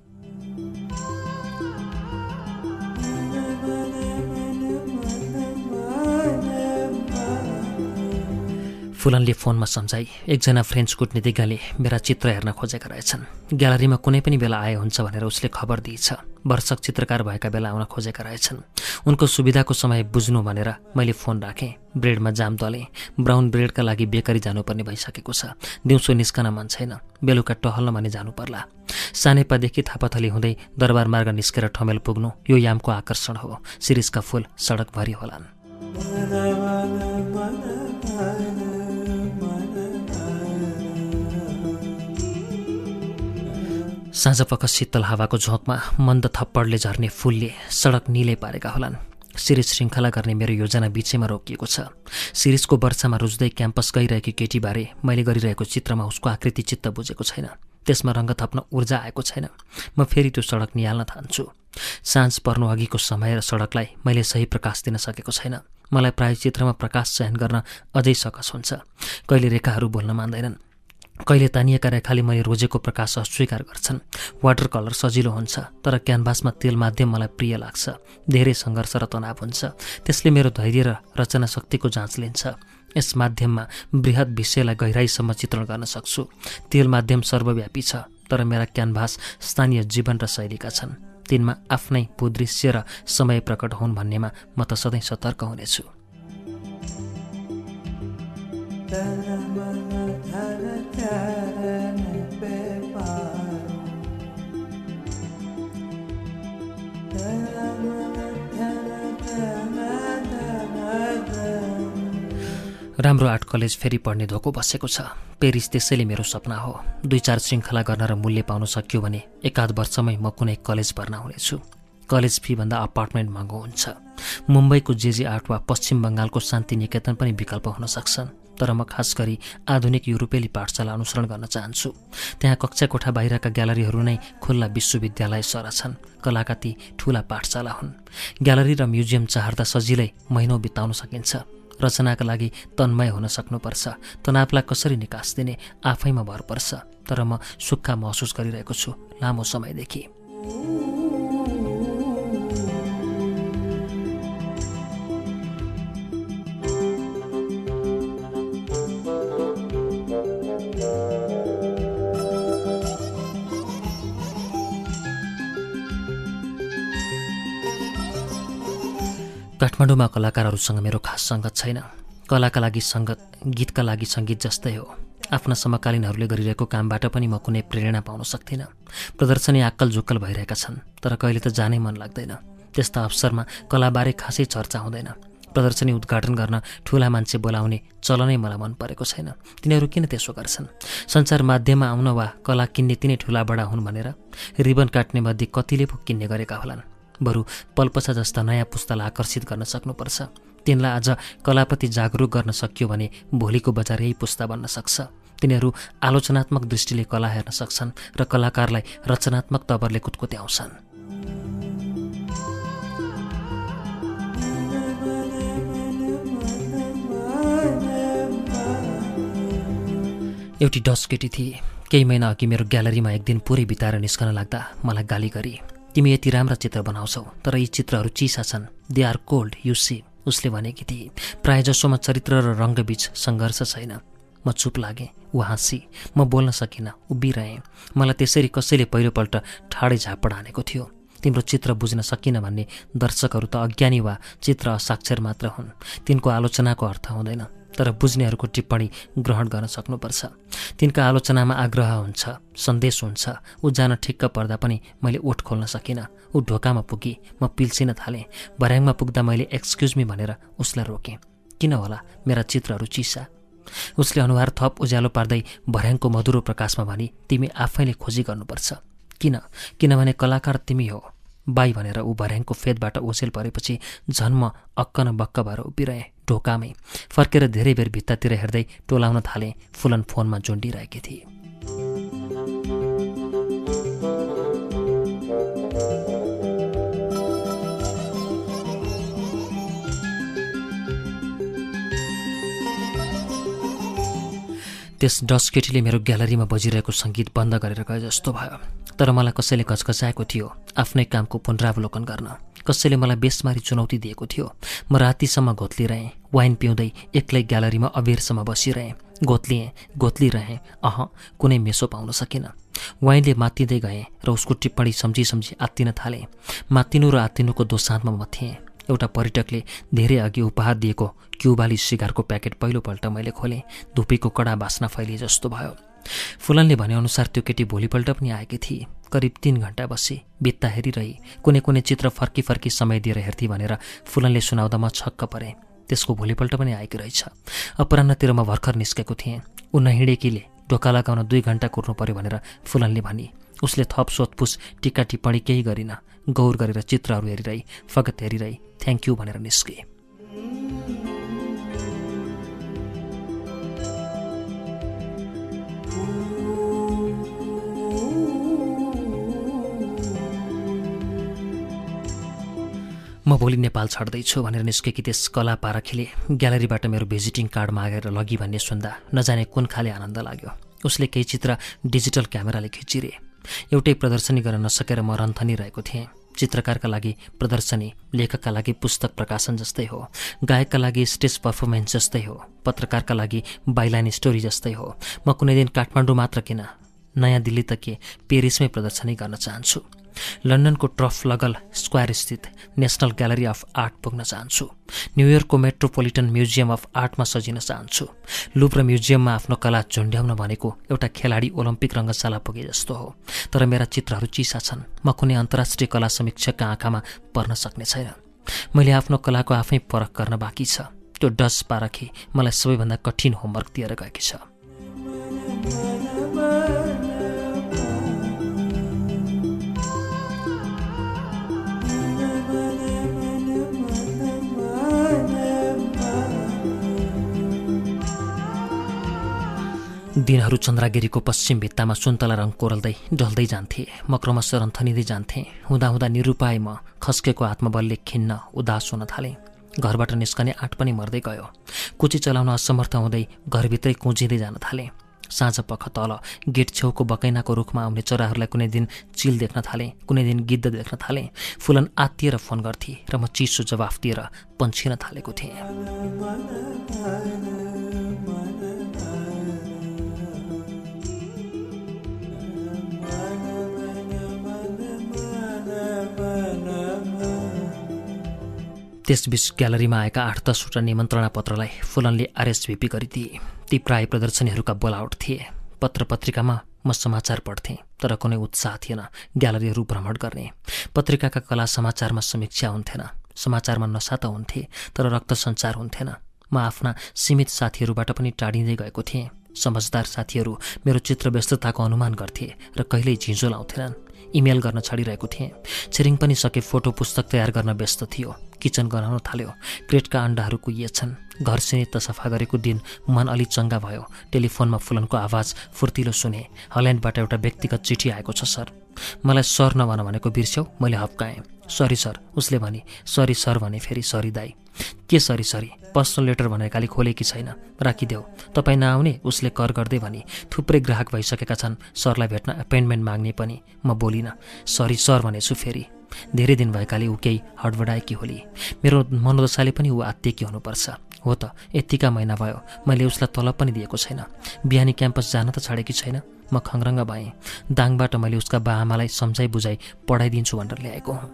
फुलनले फोनमा सम्झाई एकजना फ्रेन्च कूटनीतिज्ञले मेरा चित्र हेर्न खोजेका रहेछन्। ग्यालरीमा कुनै पनि बेला आए हुन्छ भनेर उसले खबर दिएछ। वर्षक चित्रकार भएका बेला आउन खोजेका रहेछन्। उनको सुविधाको समय बुझ्नु भनेर मैले फोन राखेँ। ब्रेडमा जाम दलेँ ब्राउन ब्रेडका लागि बेकरी जानुपर्ने भइसकेको छ। दिउँसो निस्कन मन छैन। बेलुका टहल्न भने जानु पर्ला। सानेपादेखि थापाथली हुँदै दरबार मार्ग निस्केर ठमेल पुग्नु यो यामको आकर्षण हो। शिरिषका फुल सडकभरि होलान्। साँझपख शीतल हावाको झोकमा मन्द थप्पडले झर्ने फुलले सडक निलै पारेका होलान्। सिरिज श्रृङ्खला गर्ने मेरो योजना बिचैमा रोकिएको छ। सिरिजको वर्षामा रुच्दै क्याम्पस गइरहेकी केटीबारे मैले गरिरहेको चित्रमा उसको आकृति चित्त बुझेको छैन। त्यसमा रङ्ग थप्न ऊर्जा आएको छैन। म फेरि त्यो सडक निहाल्न थान्छु साँझ पर्नु अघिको समय र सडकलाई मैले सही प्रकाश दिन सकेको छैन। मलाई प्राय चित्रमा प्रकाश चयन गर्न अझै सकस हुन्छ। कहिले रेखाहरू बोल्न मान्दैनन्। कहिले तानिएका रेखाले मैले रोजेको प्रकाश अस्वीकार गर्छन्। वाटर कलर सजिलो हुन्छ तर क्यानभासमा तेल माध्यम मलाई प्रिय लाग्छ। धेरै सङ्घर्ष र तनाव हुन्छ। त्यसले मेरो धैर्य र रचना शक्तिको जाँच लिन्छ। यस माध्यममा बृहत विषयलाई गहिराईसम्म चित्रण गर्न सक्छु। तेल माध्यम सर्वव्यापी छ तर मेरा क्यानभास स्थानीय जीवन र शैलीका छन्। तिनमा आफ्नै भूदृश्य र समय प्रकट हुन् भन्नेमा म त सधैँ सतर्क हुनेछु। राम्रो आर्ट कलेज फेरि पढ्ने धोको बसेको छ। पेरिस त्यसैले मेरो सपना हो। दुई चार श्रृङ्खला गर्न र मूल्य पाउन सक्यो भने एकाध वर्षमै म कुनै कलेज भर्ना हुनेछु। कलेज फीभन्दा अपार्टमेन्ट महँगो हुन्छ। मुम्बईको जेजी आर्ट वा पश्चिम बङ्गालको शान्ति निकेतन पनि विकल्प हुन सक्छन्। तर म खास गरी आधुनिक युरोपेली पाठशाला अनुसरण गर्न चाहन्छु। त्यहाँ कक्षा कोठा बाहिरका ग्यालरीहरू नै खुल्ला विश्वविद्यालय सर छन्। कलाका ती ठुला पाठशाला हुन्। ग्यालरी र म्युजियम चाहर्दा सजिलै महिनौ बिताउन सकिन्छ। रचनाका लागि तन्मय हुन सक्नुपर्छ। तनावलाई कसरी निकास दिने? आफैमा भर पर्छ। तर म सुक्खा महसुस गरिरहेको छु। लामो समयदेखि। काठमाडौँमा कलाकारहरूसँग मेरो खास सङ्गत छैन। कलाका लागि सङ्गत गीतका लागि सङ्गीत जस्तै हो। आफ्ना समकालीनहरूले गरिरहेको कामबाट पनि म कुनै प्रेरणा पाउन सक्दिनँ। प्रदर्शनी आक्कल झुक्कल भइरहेका छन् तर कहिले त जानै मन लाग्दैन। त्यस्ता अवसरमा कलाबारे खासै चर्चा हुँदैन। प्रदर्शनी उद्घाटन गर्न ठुला मान्छे बोलाउने चलनै मलाई मन परेको छैन। तिनीहरू किन त्यसो गर्छन्? सञ्चार माध्यममा आउन वा कला किन्ने तिनै ठुला बडा हुन् भनेर रिबन काट्ने मध्ये कतिले पो किन्ने गरेका होलान्? बरु पल्पसा जस्ता नयाँ पुस्तालाई आकर्षित गर्न सक्नुपर्छ। तिनलाई आज कलापति जागरुक गर्न सकियो भने भोलिको बजार यही पुस्ता बन्न सक्छ। तिनीहरू आलोचनात्मक दृष्टिले कला हेर्न सक्छन् र कलाकारलाई रचनात्मक तवरले कुदकुत्याउँछन् एउटी डस केटी थिए। केही महिना अघि मेरो ग्यालरीमा एक दिन पुरै बिताएर निस्कन लाग्दा मलाई गाली गरी तिमी यति राम्रा चित्र बनाउँछौ तर यी चित्रहरू चिसा छन्। They are cold you see उसले भनेकी थिए। प्रायः जसोमा चरित्र र रङ्गबीच सङ्घर्ष छैन। म चुप लागेँ ऊ हाँसी म बोल्न सकिनँ उभिरहेँ। मलाई त्यसरी कसैले पहिलोपल्ट ठाडै झापड हानेको थियो। तिम्रो चित्र बुझ्न सकिन भन्ने दर्शकहरू त अज्ञानी वा चित्र असाक्षर मात्र हुन्। तिनको आलोचनाको अर्थ हुँदैन। तर बुझ्नेहरूको टिप्पणी ग्रहण गर्न सक्नुपर्छ। तिनका आलोचनामा आग्रह हुन्छ सन्देश हुन्छ। ऊ जान ठिक्क पर्दा पनि मैले ओठ खोल्न सकिनँ। ऊ ढोकामा पुगी म पिल्सिन थालेँ। भर्याङमा पुग्दा मैले एक्सक्युज मी भनेर उसलाई रोकेँ। किन होला? मेरा चित्रहरू चिसा उसले अनुहार थप उज्यालो पार्दै भर्याङको मधुरो प्रकाशमा भनी तिमी आफैले खोजी गर्नुपर्छ। किन? किनभने कलाकार तिमी हो। बाई भनेर ऊ भर्याङको फेदबाट ओसेल परेपछि झन्म अक्क न बक्क भएर उभिरहेँ। ढोकामै फर्केर धेरै बेर भित्तातिर हेर्दै टोलाउन थालेँ फुलन फोनमा जोडिरहेकी थिए। त्यस डस केटीले मेरो ग्यालरीमा बजिरहेको सङ्गीत बन्द गरेर गए जस्तो भयो। तर मलाई कसैले घचघचाएको थियो आफ्नै कामको पुनरावलोकन गर्न। कसैले मलाई बेसमारी चुनौती दिएको थियो। म रातिसम्म घोत्लिरहेँ। वाइन पिउँदै एक्लै ग्यालरीमा अबेरसम्म बसिरहेँ। घोत्लिएँ घोत्लिरहेँ अह कुनै मेसो पाउन सकिनँ। वाइनले मात्तिँदै गएँ र उसको टिप्पणी सम्झी सम्झी आत्तिन थालेँ। मात्तिनु र आत्तिनुको दोसाँधमा म थिएँ। एउटा पर्यटकले धेरै अघि उपहार दिएको क्युबाली सिगारको प्याकेट पहिलोपल्ट मैले खोलेँ। धुपीको कडा बास्ना फैलिए जस्तो भयो। फुलनले भनेअनुसार त्यो केटी भोलिपल्ट पनि आएकी थिए करिब तिन घन्टा बसे बित्ता हेरिरही कुनै कुनै चित्र फर्की फर्की समय दिएर हेर्थे भनेर फुलनले सुनाउँदा म छक्क परेँ। त्यसको भोलिपल्ट पनि आएकी रहेछ। अपरान्नतिर म भर्खर निस्केको थिएँ। ऊ नहिँडेकीले ढोका लगाउन दुई घन्टा कुर्नु पर्यो भनेर फुलनले भने। उसले थप सोधपुछ टिका टिप्पणी केही गरिन। गौर गरेर चित्रहरू हेरिरही फगत हेरिरही। थ्याङ्क यू भनेर निस्के। म भोलि नेपाल छाड्दैछु भनेर निस्केकी त्यस कला पारखीले ग्यालेरीबाट मेरो भिजिटिङ कार्ड मागेर लगी भन्ने सुन्दा नजाने कुन खाले आनन्द लाग्यो। उसले केही चित्र डिजिटल क्यामेराले खिचिरे। एउटै प्रदर्शनी गर्न नसकेर म रन्थनी रहेको थिएँ। चित्रकारका लागि प्रदर्शनी लेखकका लागि पुस्तक प्रकाशन जस्तै हो गायकका लागि स्टेज पर्फर्मेन्स जस्तै हो पत्रकारका लागि बाइलाइन स्टोरी जस्तै हो। म कुनै दिन काठमाडौँ मात्र किन नयाँ दिल्ली त के पेरिसमै प्रदर्शनी गर्न चाहन्छु। लन्डनको ट्रफ लगल स्क्वायर स्थित नेसनल ग्यालरी अफ आर्ट पुग्न चाहन्छु। न्युयोर्कको मेट्रोपोलिटन म्युजियम अफ आर्टमा सजिन चाहन्छु। लुप्र म्युजियममा आफ्नो कला झुन्ड्याउन भनेको एउटा खेलाडी ओलम्पिक रङ्गशाला पुगे जस्तो हो। तर मेरा चित्रहरू चिसा छन्। म कुनै अन्तर्राष्ट्रिय कला समीक्षकका आँखामा पर्न सक्ने छैन। मैले आफ्नो कलाको आफै परख गर्न बाँकी छ। त्यो डस पारखे मलाई सबैभन्दा कठिन होमवर्क दिएर गएकी छ। दिनहरू चन्द्रागिरीको पश्चिम भित्तामा सुन्तला रङ कोरल्दै ढल्दै जान्थे म क्रमशः रन्थनिँदै जान्थेँ। हुँदाहुँदा निरुपाय म खस्केको आत्मबलले खिन्न उदास हुन थालेँ। घरबाट निस्कने आँट पनि मर्दै गयो। कुची चलाउन असमर्थ हुँदै घरभित्रै कुजिँदै जान थालेँ। साँझ पख तल गेट छेउको बकैनाको रुखमा आउने चराहरूलाई कुनै दिन चिल देख्न थालेँ कुनै दिन गिद्ध देख्न थालेँ। फुलन आत्तिएर फोन गर्थे र म चिसो जवाफ दिएर पन्छिन थालेको थिएँ। त्यसबीच ग्यालरीमा आएका आठ दसवटा निमन्त्रणा पत्रलाई फुलनले आरएसभिपी गरिदिए। ती प्राय प्रदर्शनीहरूका बोलावट थिए। पत्र पत्रिकामा म समाचार पढ्थेँ तर कुनै उत्साह थिएन ग्यालरीहरू भ्रमण गर्ने। पत्रिकाका कला समाचारमा समीक्षा हुन्थेन समाचारमा नसा त हुन्थे तर रक्त सञ्चार हुन्थेन। म आफ्ना सीमित साथीहरूबाट पनि टाढिँदै गएको थिएँ। समझदार साथीहरू मेरो चित्र व्यस्तताको अनुमान गर्थे र कहिल्यै झिँझो लाउँथेनन्। इमेल गर्न छाडिरहेको थिएँ। छिरिङ पनि सके फोटो पुस्तक तयार गर्न व्यस्त थियो। किचन गराउन थाल्यो। क्रेटका अन्डाहरू कुहिएछन् घर त सफा गरेको दिन मन अलि चङ्गा भयो। टेलिफोनमा फुलनको आवाज फुर्तिलो सुने। हल्यान्डबाट एउटा व्यक्तिगत चिठी आएको छ सर। मलाई सर नभन भनेको बिर्स्यौ मैले हप्काएँ। Sorry sir. उसले भने सरी सर भने फेरि सरी दाई। के सरी सरी? पर्सनल लेटर भनेकाले खोले कि छैन। राखिदेऊ। तपाईँ नआउने? उसले कर गर्दै भने थुप्रै ग्राहक भइसकेका छन्। सरलाई भेट्न एपोइन्टमेन्ट माग्ने पनि। म बोलिनँ। सरी सर भनेछु फेरि। धेरै दिन भएकाले ऊ केही हडबडाएकी होली मेरो मनोदशाले पनि ऊ आत्तिएकी हुनुपर्छ हो त यत्तिका महिना भयो मैले उसलाई तलब पनि दिएको छैन बिहानी क्याम्पस जान त छाडेकी छैन म खङ्रङ्ग भएँ दाङबाट मैले उसका बाआमालाई सम्झाइ बुझाइ पढाइदिन्छु भनेर ल्याएको हुँ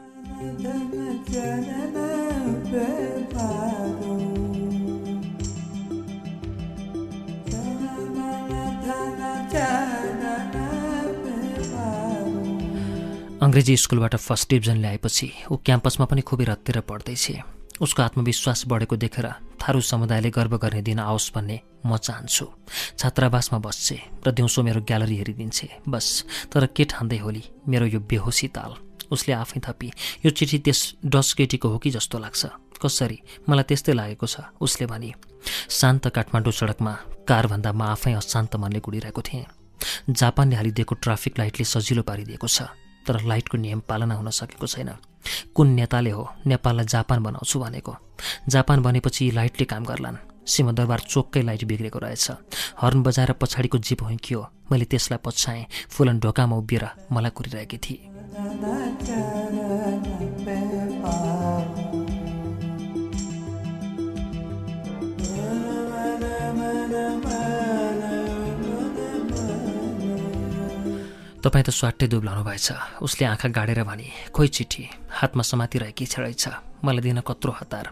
अङ्ग्रेजी स्कुलबाट फर्स्ट डिभिजन ल्याएपछि ऊ क्याम्पसमा पनि खुबै रत्तेर पढ्दैछ उसको आत्मविश्वास बढेको देखेर थारू समुदायले गर्व गर्ने दिन आओस् भन्ने म चाहन्छु। छात्रावासमा बस्छे र दिउँसो मेरो ग्यालरी हेरिदिन्छे बस तर के ठान्दै होली? मेरो यो बेहोसी ताल। उसले आफै थपी यो चिठी त्यस डस केटीको हो कि जस्तो लाग्छ? कसरी? मलाई त्यस्तै लागेको छ। उसले भनी शान्त काठमाडौँ सडकमा कारभन्दा म आफै अशान्त मनले गुडिरहेको थिएँ। जापानले हालिदिएको ट्राफिक लाइटले सजिलो पारिदिएको छ। तर लाइटको नियम पालना हुन सकेको छैन। कुन नेताले हो नेपाललाई जापान बनाउँछु भनेको। जापान बनेपछि लाइटले काम गर्लान्। सिंहदरबार चोककै लाइट बिग्रेको रहेछ। हर्न बजाएर पछाडिको जिप हुँकियो मैले त्यसलाई पछ्याएँ। फुलन ढोकामा उभिएर मलाई कुरिरहेकी थिएँ। तपाईँ त स्वाट्टै दुब्लाउनु भएछ उसले आँखा गाडेर भने खोइ चिठी हातमा समातिरहेकी छ मलाई दिन कत्रो हतार।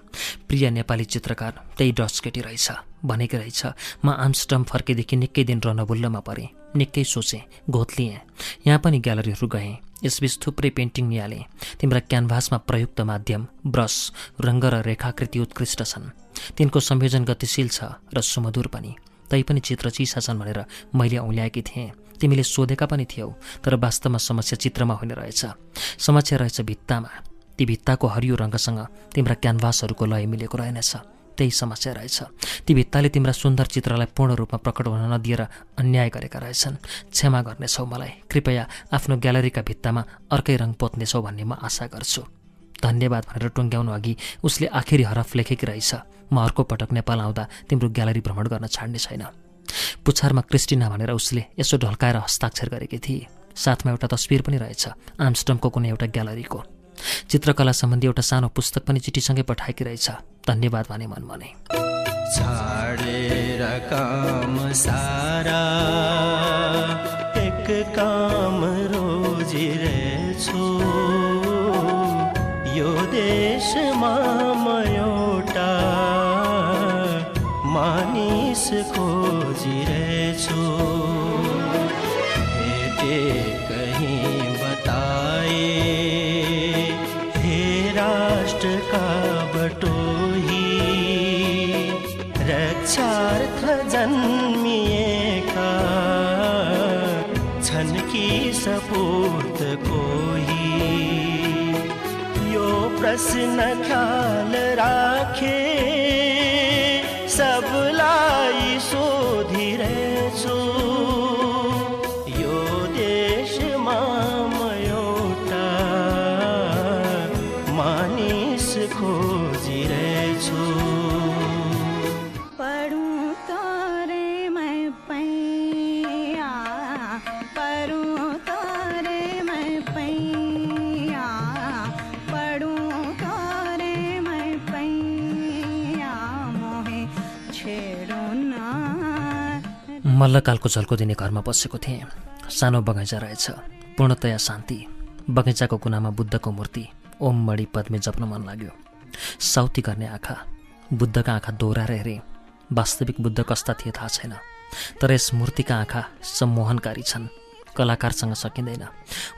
प्रिय नेपाली चित्रकार त्यही डस्केटी रहेछ। भनेकी रहेछ म आमस्टम फर्केदेखि निकै दिन रनबुल्लमा परेँ। निकै सोचेँ घोत्लिएँ यहाँ पनि ग्यालरीहरू गएँ। यसबिच थुप्रै पेन्टिङ निहालेँ। तिम्रा क्यानभासमा प्रयुक्त माध्यम ब्रस रङ्ग र रेखाकृति उत्कृष्ट छन्। तिनको संयोजन गतिशील छ र सुमधुर पनि। तैपनि चित्र चिसा छन् भनेर मैले औल्याएकी थिएँ। तिमीले सोधेका पनि थियौ तर वास्तवमा समस्या चित्रमा होइन रहेछ। समस्या रहेछ भित्तामा। ती भित्ताको हरियो रङ्गसँग तिम्रा क्यानभासहरूको लय मिलेको रहेनछ। त्यही समस्या रहेछ। ती भित्ताले तिम्रा सुन्दर चित्रलाई पूर्ण रूपमा प्रकट हुन नदिएर अन्याय गरेका रहेछन्। क्षमा गर्नेछौ मलाई। कृपया आफ्नो ग्यालरीका भित्तामा अर्कै रङ पोत्नेछौ भन्ने म आशा गर्छु। धन्यवाद भनेर टुङ्ग्याउनु अघि उसले आखिरी हरफ लेखेकी रहेछ। म अर्को पटक नेपाल आउँदा तिम्रो ग्यालरी भ्रमण गर्न छाड्ने छैन। पुछारमा क्रिस्टिना भनेर उसले यसो ढल्काएर हस्ताक्षर गरेकी थिए। साथमा एउटा तस्विर पनि रहेछ आमस्टमको कुनै एउटा ग्यालरीको। चित्रकला सम्बन्धी एउटा सानो पुस्तक पनि चिठीसँगै पठाएकी रहेछ। धन्यवाद भने मन भने काम सारा एक काम रोजिरहेछु यो देशमा राष्ट्रका बटोही रक्षार्थ जन्मिएका छन् कि? सपूत कोही यो प्रश्न ख्याल राखे मल्लकालको झल्को दिने घरमा बसेको थिएँ। सानो बगैँचा रहेछ। पूर्णतया शान्ति। बगैँचाको कुनामा बुद्धको मूर्ति। ओम मणि पद्मे जप्न मन लाग्यो। साउती गर्ने आँखा। बुद्धका आँखा दोहोऱ्याएर हेरेँ। वास्तविक बुद्ध कस्ता थिए थाहा छैन। तर यस मूर्तिका आँखा सम्मोहनकारी छन्। कलाकारसँग सकिँदैन।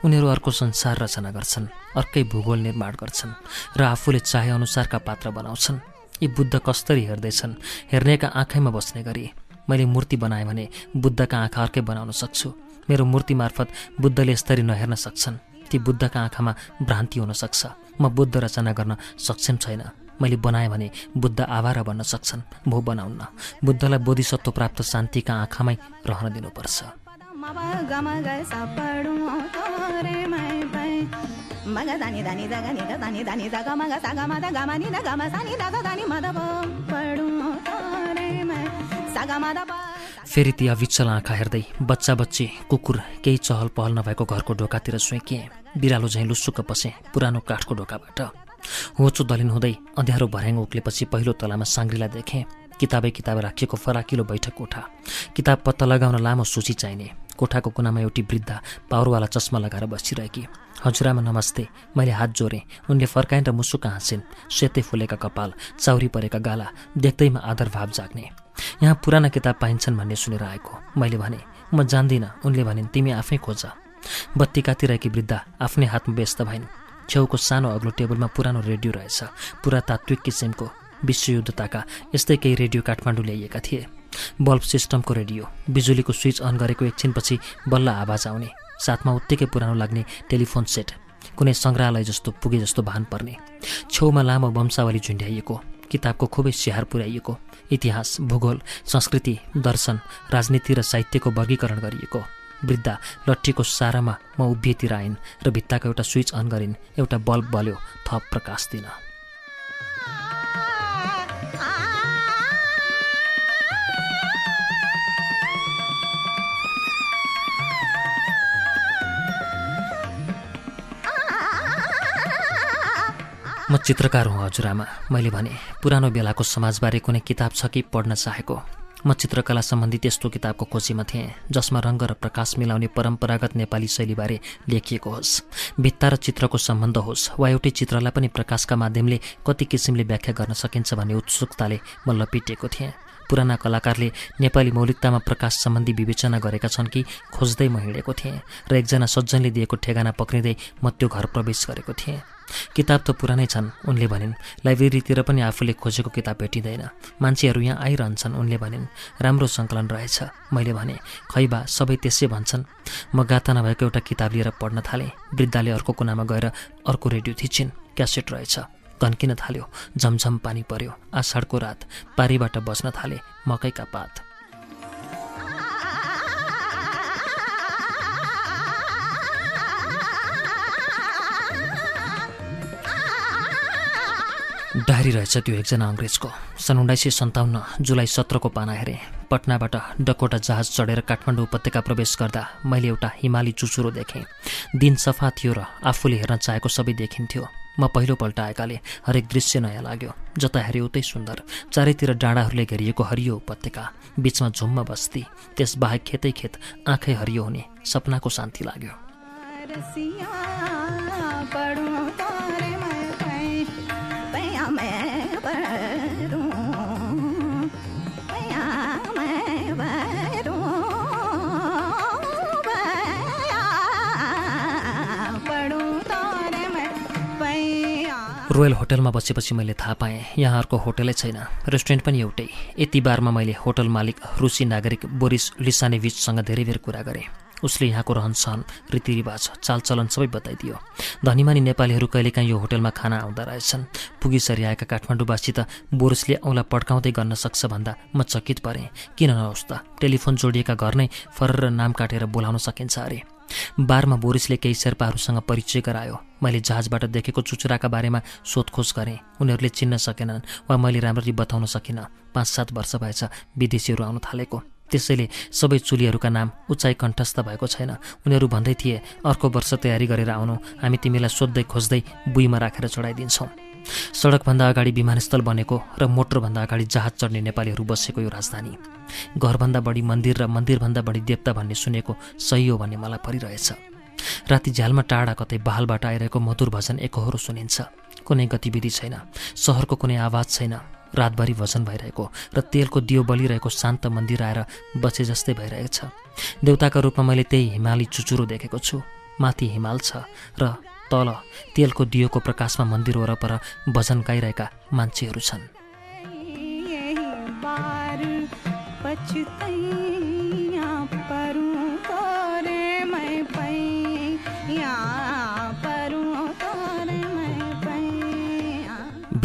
उनीहरू अर्को संसार रचना गर्छन्। अर्कै भूगोल निर्माण गर्छन्। र आफूले चाहे अनुसारका पात्र बनाउँछन्। यी बुद्ध कस्तरी हेर्दैछन्। हेर्नेका आँखैमा बस्ने गरी मैले मूर्ति बनाएँ भने बुद्धका आँखा अर्कै बनाउन सक्छु। मेरो मूर्ति मार्फत बुद्धले यस्तरी नहेर्न सक्छन्। ती बुद्धका आँखामा भ्रान्ति हुन सक्छ। म बुद्ध रचना गर्न सक्षम छैन। मैले बनाएँ भने बुद्ध आभार बन्न सक्छन् भो बनाउन्न बुद्धलाई बोधिसत्व प्राप्त शान्तिका आँखामै रहन दिनुपर्छ। फेरि ती अविचल आँखा हेर्दै बच्चा बच्ची कुकुर केही चहल पहल नभएको घरको ढोकातिर सुइकिएँ बिरालो झैँ लुसुक्क पसेँ पुरानो काठको ढोकाबाट। होचो दलिन हुँदै अँध्यारो भर्याङ उक्लेपछि पहिलो तलामा साङ्ग्रीलाई देखेँ। किताबै किताब राखिएको फराकिलो बैठक कोठा। किताब पत्ता लगाउन लामो सूची चाहिने। कोठाको कुनामा एउटी वृद्ध पावरवाला चस्मा लगाएर बसिरहेकी। हजुरआमा नमस्ते मैले हात जोरेँ उनले फर्काइन् र मुसुका हाँसिन्। सेतै फुलेका कपाल चाउरी परेका गाला देख्दैमा आदर भाव जाग्ने। यहाँ पुराना किताब पाइन्छन् भन्ने सुनेर आएको। मैले भने म जान्दिनँ। उनले भनिन् तिमी आफै खोज। बत्ती कातिरहेकी वृद्ध आफ्नै हातमा व्यस्त भइन्। छेउको सानो अग्लो टेबलमा पुरानो रेडियो रहेछ। पुरातात्विक किसिमको विश्वयुद्धताका यस्तै केही रेडियो काठमाडौँ ल्याइएका थिए। बल्ब सिस्टमको रेडियो बिजुलीको स्विच अन गरेको एकछिनपछि बल्ल आवाज आउने। साथमा उत्तिकै पुरानो लाग्ने टेलिफोन सेट कुनै सङ्ग्रहालय जस्तो पुगे जस्तो भान पर्ने। छेउमा लामो वंशावली झुन्ड्याइएको। किताबको खुबै स्याहार पुर्याइएको। इतिहास भूगोल संस्कृति दर्शन राजनीति र साहित्यको वर्गीकरण गरिएको। वृद्धा लट्ठीको सारामा म उभिएतिर आइन् र भित्ताको एउटा स्विच अन गरिन्। एउटा बल्ब बल्यो थप प्रकाश दिन। म चित्रकार हुँ हजुरआमा मैले भने पुरानो बेलाको समाजबारे कुनै किताब छ कि पढ्न चाहेको? म चित्रकला सम्बन्धी त्यस्तो किताबको खोजीमा थिएँ जसमा रङ्ग र प्रकाश मिलाउने परम्परागत नेपाली शैलीबारे लेखिएको होस्। भित्ता र चित्रको सम्बन्ध होस् वा एउटै चित्रलाई पनि प्रकाशका माध्यमले कति किसिमले व्याख्या गर्न सकिन्छ भन्ने उत्सुकताले म लपिटिएको थिएँ। पुराना कलाकारले नेपाली मौलिकतामा प्रकाश सम्बन्धी विवेचना गरेका छन् कि खोज्दै म हिँडेको थिएँ र एकजना सज्जनले दिएको ठेगाना पक्रिँदै म त्यो घर प्रवेश गरेको थिएँ। किताब त पुरानै छन् उनले भनिन् लाइब्रेरीतिर पनि आफूले खोजेको किताब भेटिँदैन। मान्छेहरू यहाँ आइरहन्छन् उनले भनिन् राम्रो सङ्कलन रहेछ। मैले भने खैबा सबै त्यसै भन्छन्। म गाता नभएको एउटा किताब लिएर पढ्न थालेँ। वृद्धाले अर्को कुनामा गएर अर्को रेडियो थिचिन्। क्यासेट रहेछ। धन्किन थाल्यो। झमझम पानी पर्यो। आषाढको रात। पारीबाट बस्न थाले। मकैका पात। डायरी रहेछ त्यो एकजना अङ्ग्रेजको। सन् उन्नाइस सय सन्ताउन्न जुलाई सत्रको पाना हेरेँ। पटनाबाट डकोटा जहाज चढेर काठमाडौँ उपत्यका प्रवेश गर्दा मैले एउटा हिमाली चुचुरो देखेँ। दिन सफा थियो र आफूले हेर्न चाहेको सबै देखिन्थ्यो। म पहिलोपल्ट आएकाले हरेक दृश्य नयाँ लाग्यो। जता हेऱ्यो उतै सुन्दर। चारैतिर डाँडाहरूले घेरिएको हरियो उपत्यका। बिचमा झुम्म बस्ती। त्यसबाहेक खेतै खेत आँखै हरियो हुने सपनाको शान्ति लाग्यो। रोयल होटलमा बसेपछि मैले थाहा पाएँ यहाँ अर्को होटलै छैन। रेस्टुरेन्ट पनि एउटै। यति बारमा मैले होटल मालिक रुसी नागरिक बोरिस लिसानेभिचसँग धेरै बेर कुरा गरेँ। उसले यहाँको रहनसहन रीतिरिवाज चालचलन सबै बताइदियो। धनीमानी नेपालीहरू कहिलेकाहीँ यो होटलमा खाना आउँदा रहेछन्। पुगिसरी आएका काठमाडौँवासी त बोरुसले औँला पड्काउँदै गर्न सक्छ भन्दा म चकित परेँ। किन नहोस् त टेलिफोन जोडिएका घर नै फर नाम काटेर बोलाउन सकिन्छ अरे। बारमा बोरिसले केही शेर्पाहरूसँग परिचय गरायो। मैले जहाजबाट देखेको चुचुराका बारेमा सोधखोज गरेँ। उनीहरूले चिन्न सकेनन् वा मैले राम्ररी बताउन सकिनँ। पाँच सात वर्ष भएछ विदेशीहरू आउन थालेको। त्यसैले सबै चुलीहरूका नाम उचाइ कण्ठस्थ भएको छैन। उनीहरू भन्दै थिए अर्को वर्ष तयारी गरेर आउनु। हामी तिमीलाई सोध्दै खोज्दै बुइमा राखेर चढाइदिन्छौँ। सडकभन्दा अगाडि विमानस्थल बनेको र मोटरभन्दा अगाडि जहाज चढ्ने नेपालीहरू बसेको यो राजधानी। घरभन्दा बढी मन्दिर र मन्दिरभन्दा बढी देवता भन्ने सुनेको सही हो भन्ने मलाई परिरहेछ। राति झ्यालमा टाढा कतै बहालबाट आइरहेको मधुर भजन एकहोरो सुनिन्छ। कुनै गतिविधि छैन। सहरको कुनै आवाज छैन। रातभरि भजन भइरहेको र तेलको दियो बलिरहेको शान्त मन्दिर आएर बसे जस्तै भइरहेछ। देउताका रूपमा मैले त्यही हिमाली चुचुरो देखेको छु। माथि हिमाल छ र तल तेलको दियोको प्रकाशमा मन्दिर वरपर भजन गाइरहेका मान्छेहरू छन्।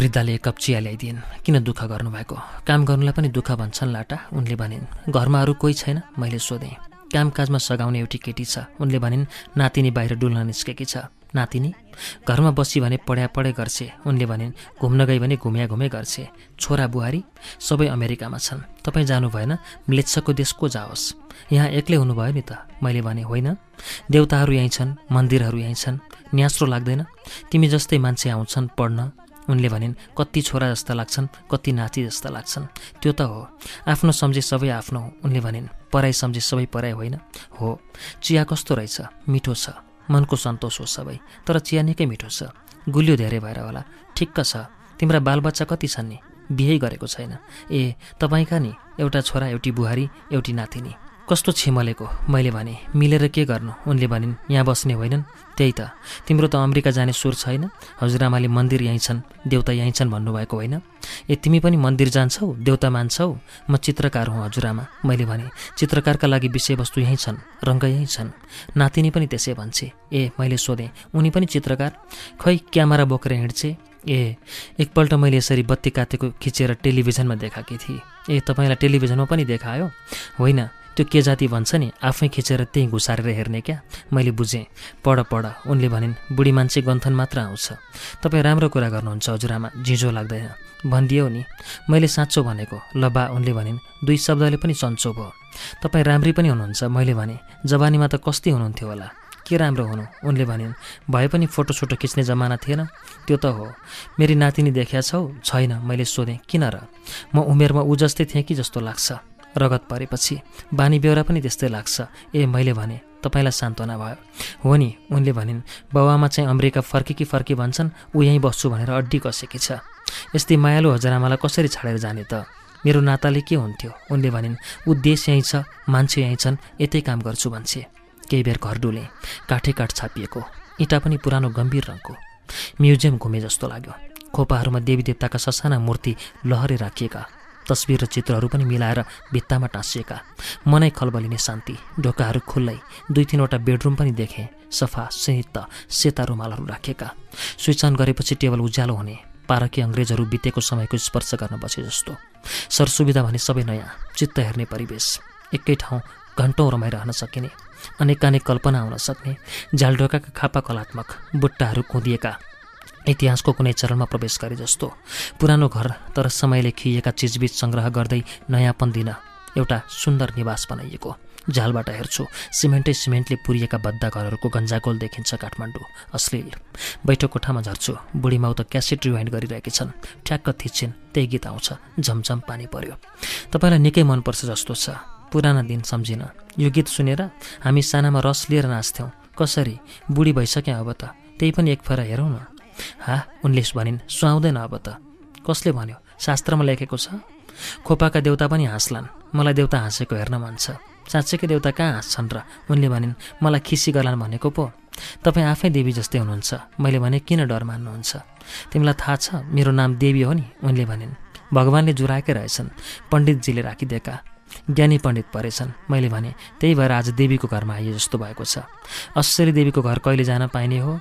वृद्धाले एक कप चिया ल्याइदिइन्। किन दुःख गर्नुभएको? काम गर्नुलाई पनि दुःख भन्छन् लाटा उनले भनिन् घरमा अरू कोही छैन? मैले सोधेँ। कामकाजमा सघाउने एउटी केटी छ। उनले भनिन् नातिनी बाहिर डुल्न निस्केकी छ। नातिनी घरमा बसी भने पढ्या पढे गर्छे। उनले भनिन् घुम्न गई भने घुम्या घुमे गर्छे। छोरा बुहारी सबै अमेरिकामा छन्। तपाईँ जानु भएन म्लेच्छको देश को जाओस्। यहाँ एक्लै हुनुभयो नि त। मैले भने होइन। देउताहरू यहीँ छन् मन्दिरहरू यहीँ छन्। न्यास्रो लाग्दैन। तिमी जस्तै मान्छे आउँछन् पढ्न। उनले भनिन् कति छोरा जस्ता लाग्छन् कति नाति जस्ता लाग्छन्। त्यो त हो। आफ्नो सम्झे सबै आफ्नो उनले भनिन् पराई सम्झे सबै पराई होइन। हो। चिया कस्तो रहेछ? मिठो छ। मनको सन्तोष हो सबै तर चिया निकै मिठो छ। गुलियो धेरै भएर होला। ठिक्क छ। तिम्रा बालबच्चा कति छन् नि? बिहे गरेको छैन। ए तपाईँका नि? एउटा छोरा एउटी बुहारी एउटी नातिनी। कस्तो छिमलेको? मैले भने मिलेर के गर्नु? उनले भनिन् यहाँ बस्ने होइनन्। त्यही त। तिम्रो त अमेरिका जाने सुर छैन। हजुरआमाले मन्दिर यहीँ छन्। देउता यहीँ छन् भन्नुभएको होइन। ए तिमी पनि मन्दिर जान्छौ? देउता मान्छौ? म चित्रकार हुँ हजुरआमा मैले भने चित्रकारका लागि विषयवस्तु यहीँ छन् रङ्ग यहीँ छन्। नातिनी पनि त्यसै भन्छे। ए मैले सोधेँ उनी पनि चित्रकार? खै क्यामेरा बोकेर हिँड्छे? ए एकपल्ट मैले यसरी बत्ती काटेको खिचेर टेलिभिजनमा देखाएकी थिएँ। ए तपाईँलाई टेलिभिजनमा पनि देखायो? होइन। त्यो के जाति भन्छ नि? आफै खिचेर त्यहीँ घुसारेर हेर्ने क्या? मैले बुझेँ। पढ पढ। उनले भनिन् बुढी मान्छे गन्थन मात्र आउँछ। तपाईँ राम्रो कुरा गर्नुहुन्छ हजुरआमा। झिझो लाग्दैन। भनिदियो नि। मैले साँचो भनेको। ल उनले भनिन् दुई शब्दले पनि सन्चो भयो। तपाईँ राम्री पनि हुनुहुन्छ मैले भने। जवानीमा त कस्ती हुनुहुन्थ्यो होला। के राम्रो हुनु? उनले भनिन् भए पनि फोटोसोटो खिच्ने जमाना थिएन। त्यो त हो। मेरी नातिनी देखिया छौ? छैन मैले सोधेँ किन र? म उमेरमा ऊ जस्तै थिएँ कि जस्तो लाग्छ? रगत परेपछि बानी बेहोरा पनि त्यस्तै लाग्छ। ए मैले भने तपाईँलाई सान्त्वना भयो। हो नि उनले भनिन् बाउआमा चाहिँ अमेरिका फर्के कि फर्के भन्छन् ऊ यहीँ बस्छु भनेर अड्डी कसेकी छ। यस्तै मायालु हजुरआमालाई कसरी छाडेर जाने त? मेरो नाताले के हुन्थ्यो? उनले भनिन् ऊ देश यहीँ छ मान्छे यहीँ छन् यतै काम गर्छु भन्छे। केही बेर घर डुले काठे काठ छापिएको इँटा पनि पुरानो गम्भीर रङको। म्युजियम घुमे जस्तो लाग्यो। खोपाहरूमा देवी देवताका ससाना मूर्ति लहरे राखिएका तस्बिर र चित्रहरू पनि मिलाएर भित्तामा टाँसिएका। मनै खलबलिने शान्ति। ढोकाहरू खुल्लै। दुई तिनवटा बेडरुम पनि देखेँ। सफा संयुक्त सेता रुमालहरू राखिएका स्विच अन गरेपछि टेबल उज्यालो हुने। पारकी अङ्ग्रेजहरू बितेको समयको स्पर्श गर्न बसे जस्तो। सरसुविधा भने सबै नयाँ। चित्त हेर्ने परिवेश। एकै ठाउँ घन्टौँ रमाइरहन सकिने। अनेकानेक कल्पना आउन सक्ने। झ्यालढोकाका खापा कलात्मक। बुट्टाहरू कुदिएका। इतिहासको कुनै चरणमा प्रवेश गरे जस्तो। पुरानो घर तर समयले खिएका चिजबिज सङ्ग्रह गर्दै नयाँपन दिन एउटा सुन्दर निवास बनाइएको। झालबाट हेर्छु सिमेन्टै सिमेन्टले पुरिएका बद्दा घरहरूको गन्जागोल देखिन्छ काठमाडौँ अश्लील। बैठक कोठामा झर्छु बुढीमाउ त क्यासेट रिवाइन्ड गरिरहेकी छन्। ठ्याक्क थिच्छिन् त्यही गीत आउँछ झमझम पानी पर्यो। तपाईँलाई निकै मनपर्छ जस्तो छ। पुराना दिन सम्झिन। यो गीत सुनेर हामी सानामा रस लिएर नाच्थ्यौँ। कसरी? बुढी भइसक्यो अब त। त्यही पनि एक फेर हेरौँ न। हा? उनले भनिन् सुहाउँदैन अब त। कसले भन्यो? शास्त्रमा लेखेको छ। खोपाका देउता पनि हाँस्लान्। मलाई देउता हाँसेको हेर्न मन छ। साँच्चैकै देउता कहाँ हाँस्छन् र? उनले भनिन् मलाई खिसी गर्लान् भनेको पो। तपाईँ आफै देवी जस्तै हुनुहुन्छ। मैले भने किन डर मान्नुहुन्छ? तिमीलाई थाहा छ मेरो नाम देवी हो नि? उनले भनिन् भगवान्ले जुराएकै रहेछन्। पण्डितजीले राखिदिएका ज्ञानी पण्डित परेछन्। मैले भने त्यही भएर आज देवीको घरमा आइए जस्तो भएको छ। अस्सरी देवीको घर कहिले जान पाइने हो?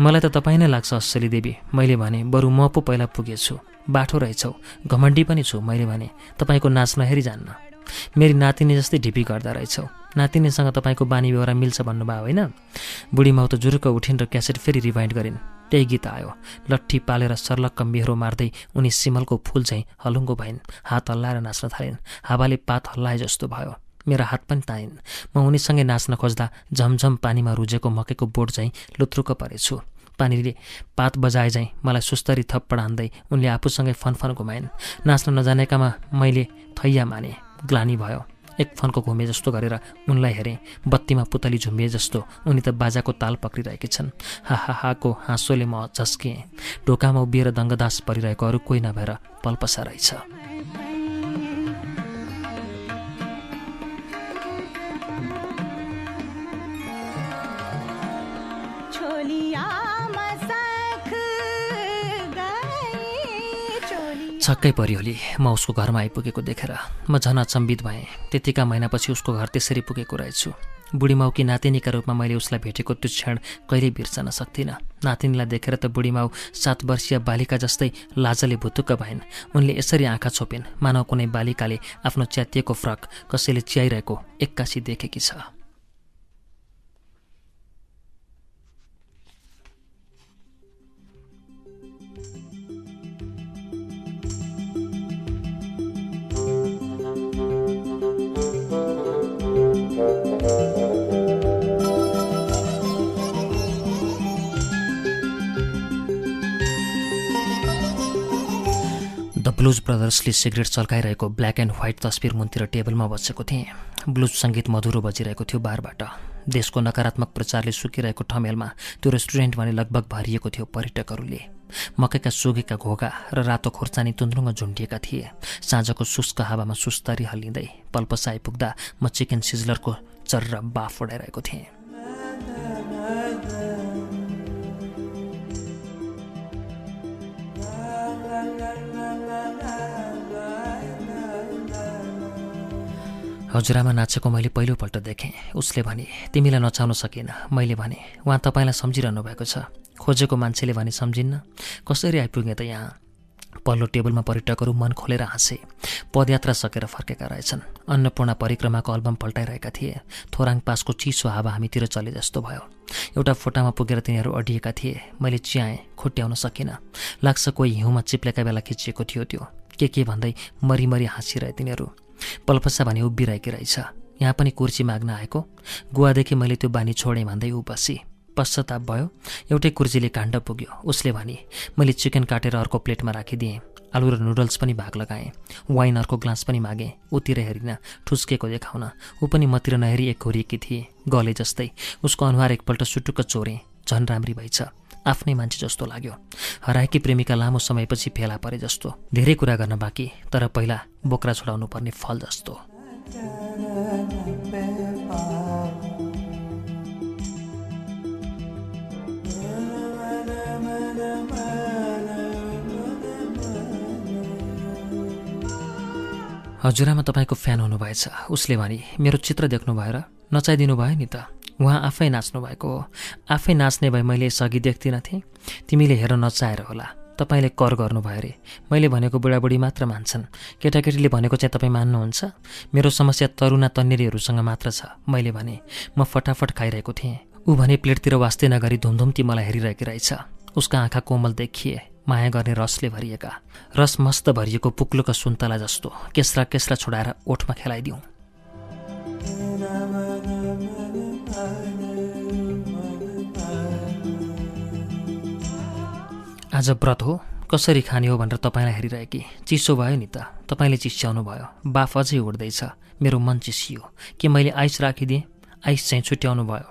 मलाई त तपाईँ नै लाग्छ अस्सली देवी। मैले भने बरु म पो पहिला पुगेछु। बाठो रहेछौ। घमण्डी पनि छु। मैले भने तपाईँको नाच नहेरी जान्न मेरी नातिनी जस्तै ढिपी गर्दा रहेछौ। नातिनीसँग तपाईँको बानी व्यवहार मिल्छ भन्नुभयो होइन? बुढी माउ त जुरुक्क उठिन् र क्यासेट फेरि रिभाइन्ड गरिन्। त्यही गीत आयो। लट्ठी पालेर सर्लक्क मेहरो मार्दै उनी सिमलको फुल चाहिँ हलुङ्गो भइन् हात हल्लाएर नाच्न थालिन् हावाले पात हल्लाए जस्तो भयो। मेरा हात पनि ताइन्। म उनीसँगै नाच्न खोज्दा झमझम पानीमा रुजेको मकैको बोट चाहिँ लुत्रुक्क परेछु। पानीले पात बजाए झैँ मलाई सुस्तरी थप्पड हान्दै उनले आफूसँगै फनफन घुमाइन्। नाच्न नजानेकामा मैले थैया माने। ग्लानी भयो। एक फन्को घुमे जस्तो गरेर उनलाई हेरेँ। बत्तीमा पुतली झुम्बिए जस्तो। उनी त बाजाको ताल पक्रिरहेकी छन्। हा हा हाको हाँसोले म झस्किएँ। ढोकामा उभिएर दङ्गदास परिरहेको अरू कोही नभएर पल्पसा रहेछ। छक्कै परियोली म उसको घरमा आइपुगेको देखेर म झन अचम्बित भएँ। त्यतिका महिनापछि उसको घर त्यसरी पुगेको रहेछु। बुढीमाउकी नातिनीका रूपमा मैले उसलाई भेटेको त्यो क्षण कहिल्यै बिर्सन सक्थिनँ। नातिनीलाई देखेर त बुढीमाउ सात वर्षीय बालिका जस्तै लाजले भुतुक्क भइन् उनले यसरी आँखा छोपिन्। मानव कुनै बालिकाले आफ्नो च्यातिएको फ्रक कसैले च्याइरहेको एक्कासी देखेकी छ। ब्लुज ब्रदर्सले सिगरेट चल्काइरहेको ब्ल्याक एन्ड व्हाइट तस्बिर मुन्तिर टेबलमा बसेको थिएँ। ब्लुज सङ्गीत मधुरो बजिरहेको थियो बारबाट। देशको नकारात्मक प्रचारले सुकिरहेको ठमेलमा त्यो रेस्टुरेन्ट भने लगभग भरिएको थियो पर्यटकहरूले। मकैका सुगेका घोगा र रातो खोर्सानी तुन्द्रुङ्ग झुन्डिएका थिए। साँझको शुष्क हावामा सुस्तरी हल्लिँदै पल्पस आइपुग्दा म चिकन सिजलरको चर्र बाफ उडाइरहेको थिएँ। हजुरआमा नाचेको मैले पहिलोपल्ट देखेँ। उसले भने तिमीलाई नचाउन सकिएन। मैले भने उहाँ तपाईँलाई सम्झिरहनु भएको छ। खोजेको मान्छेले भने सम्झिन्न। कसरी आइपुगेँ त यहाँ? पल्लो टेबलमा पर्यटकहरू मन खोलेर हाँसे। पदयात्रा सकेर फर्केका रहेछन्। अन्नपूर्ण परिक्रमाको अल्बम पल्टाइरहेका थिए। थोराङ पासको चिसो हावा हामीतिर चले जस्तो भयो। एउटा फोटामा पुगेर तिनीहरू अडिएका थिए। मैले चियाएँ खुट्याउन सकिनँ लाग्छ कोही हिउँमा चिप्लेका बेला खिचिएको थियो त्यो। के के भन्दै मरिमरि हाँसिरहे तिनीहरू। पल्पसा भने उभिरहेकी रहेछ। यहाँ पनि कुर्सी माग्न आएको। गुवादेखि मैले त्यो बानी छोडेँ भन्दै ऊ बसी। पश्चाताप भयो। एउटै कुर्सीले काण्ड पुग्यो। उसले भने मैले चिकन काटेर अर्को प्लेटमा राखिदिएँ। आलु र नुडल्स पनि भाग लगाएँ। वाइन अर्को ग्लास पनि मागेँ। उतिर हेरिन ठुस्केको देखाउन। ऊ पनि मतिर नहेरी एक घोरिएकी थिए। गले जस्तै। उसको अनुहार एकपल्ट सुटुक्क चोरेँ। झन् राम्री भएछ। आफ्नै मान्छे जस्तो लाग्यो। हराएकी प्रेमिका लामो समयपछि फेला परे जस्तो। धेरै कुरा गर्न बाँकी तर पहिला बोक्रा छोडाउनु पर्ने फल जस्तो। हजुरआमा तपाईँको फ्यान हुनुभएछ। उसले भने मेरो चित्र देख्नु भएर नचाइदिनु भयो नि त। उहाँ आफै नाच्नु भएको हो। आफै नाच्ने भए मैले यसअघि देख्दिनँ थिएँ। तिमीले हेर नचाहेर होला। तपाईँले कर गर्नुभयो अरे। मैले भनेको बुढाबुढी मात्र मान्छन्। केटाकेटीले भनेको चाहिँ तपाईँ मान्नुहुन्छ? मेरो समस्या तरुना तन्नेरीहरूसँग मात्र छ मैले भने। म फटाफट खाइरहेको थिएँ। ऊ भने प्लेटतिर वास्ते नगरी धुमधुम्ती मलाई हेरिरहेकी रहेछ। उसका आँखा कोमल देखिए। माया गर्ने रसले भरिएका। रस मस्त भरिएको पुक्लोका सुन्तला जस्तो। केस्रा केस्रा छोडाएर ओठमा खेलाइदिउँ। आज व्रत हो। कसरी खाने हो भनेर तपाईँलाई हेरिरहेकी चिसो भयो नि त। तपाईँले चिस्याउनु भयो बाफ अझै उड्दैछ मेरो मन चिसियो। के मैले आइस राखिदिएँ? आइस चाहिँ छुट्याउनु भयो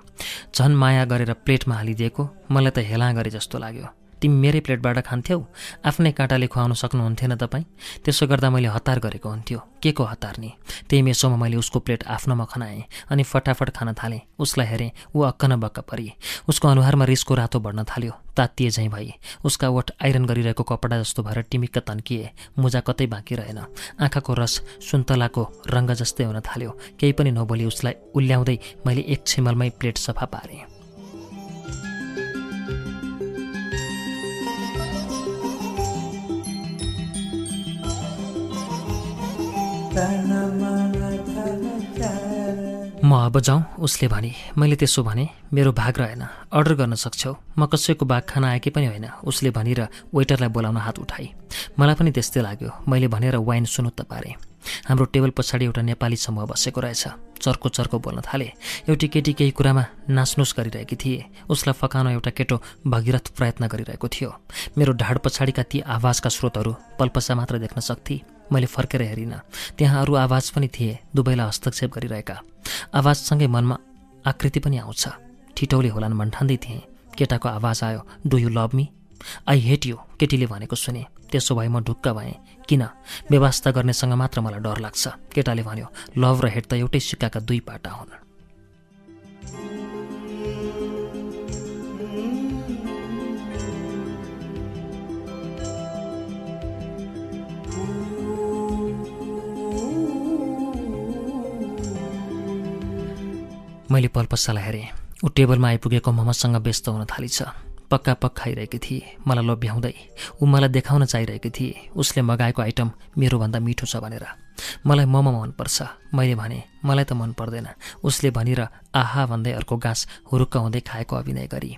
झन् माया गरेर प्लेटमा हालिदिएको। मलाई त हेला गरे जस्तो लाग्यो। तिमी मेरै प्लेटबाट खान्थ्यौ? आफ्नै काँटाले खुवाउन सक्नुहुन्थेन तपाईँ। त्यसो गर्दा मैले हतार गरेको हुन्थ्यो। के को हतार नि? त्यही मेसोमा मैले उसको प्लेट आफ्नोमा खनाएँ अनि फटाफट खान थालेँ। उसलाई हेरेँ ऊ अक्क न बक्क परी। उसको अनुहारमा रिसको रातो बढ्न थाल्यो। तातिए झैँ भई। उसका ओठ आइरन गरिरहेको कपडा जस्तो भएर टिमिक्क तन्किए। मुजा कतै बाँकी रहेन। आँखाको रस सुन्तलाको रङ्ग जस्तै हुन थाल्यो। केही पनि नबोली उसलाई उल्याउँदै मैले एक छिमलमै प्लेट सफा पारेँ। म अब जाउँ उसले भने मैले त्यसो भने मेरो भाग रहेन अर्डर गर्न सक्छौ। म कसैको भाग खान आएकै पनि होइन। उसले भनिर वेटरलाई बोलाउन हात उठाए मलाई पनि त्यस्तै लाग्यो। मैले भनेर वाइन सुनुत्त पारेँ। हाम्रो टेबल पछाडि एउटा नेपाली समूह बसेको रहेछ। चर्को चर्को बोल्न थाले। एउटी केटी केही कुरामा नाच्नुस गरिरहेकी थिए। उसलाई फकाउन एउटा केटो भगीरथ प्रयत्न गरिरहेको थियो। मेरो ढाड पछाडिका ती आवाजका स्रोतहरू पल्पसा मात्र देख्न सक्थे। मैले फर्केर हेरिनँ। त्यहाँ अरू आवाज पनि थिए दुवैलाई हस्तक्षेप गरिरहेका। आवाजसँगै मनमा आकृति पनि आउँछ। ठिटौले होलान् भन्ठान्दै थिएँ। केटाको आवाज आयो do you love me I hate you केटीले भनेको सुने। त्यसो भए म ढुक्क भएँ। किन? व्यवस्था गर्नेसँग मात्र मलाई डर लाग्छ। केटाले भन्यो लभ र हेट त एउटै सिक्काका दुई पाटा हुन्। मैले पल्पसालाई हेरेँ। ऊ टेबलमा आइपुगेको मोमोसँग व्यस्त हुन थालिछ। पक्का पक खाइरहेकी थिए। मलाई लोभ्याउँदै ऊ मलाई देखाउन चाहिरहेकी थिए। उसले मगाएको आइटम मेरोभन्दा मिठो छ भनेर। मलाई मोमो मनपर्छ। मैले भने मलाई त मन पर्दैन उसले भनिर आहा भन्दै अर्को गाँस हुरुक्क हुँदै खाएको अभिनय गरी।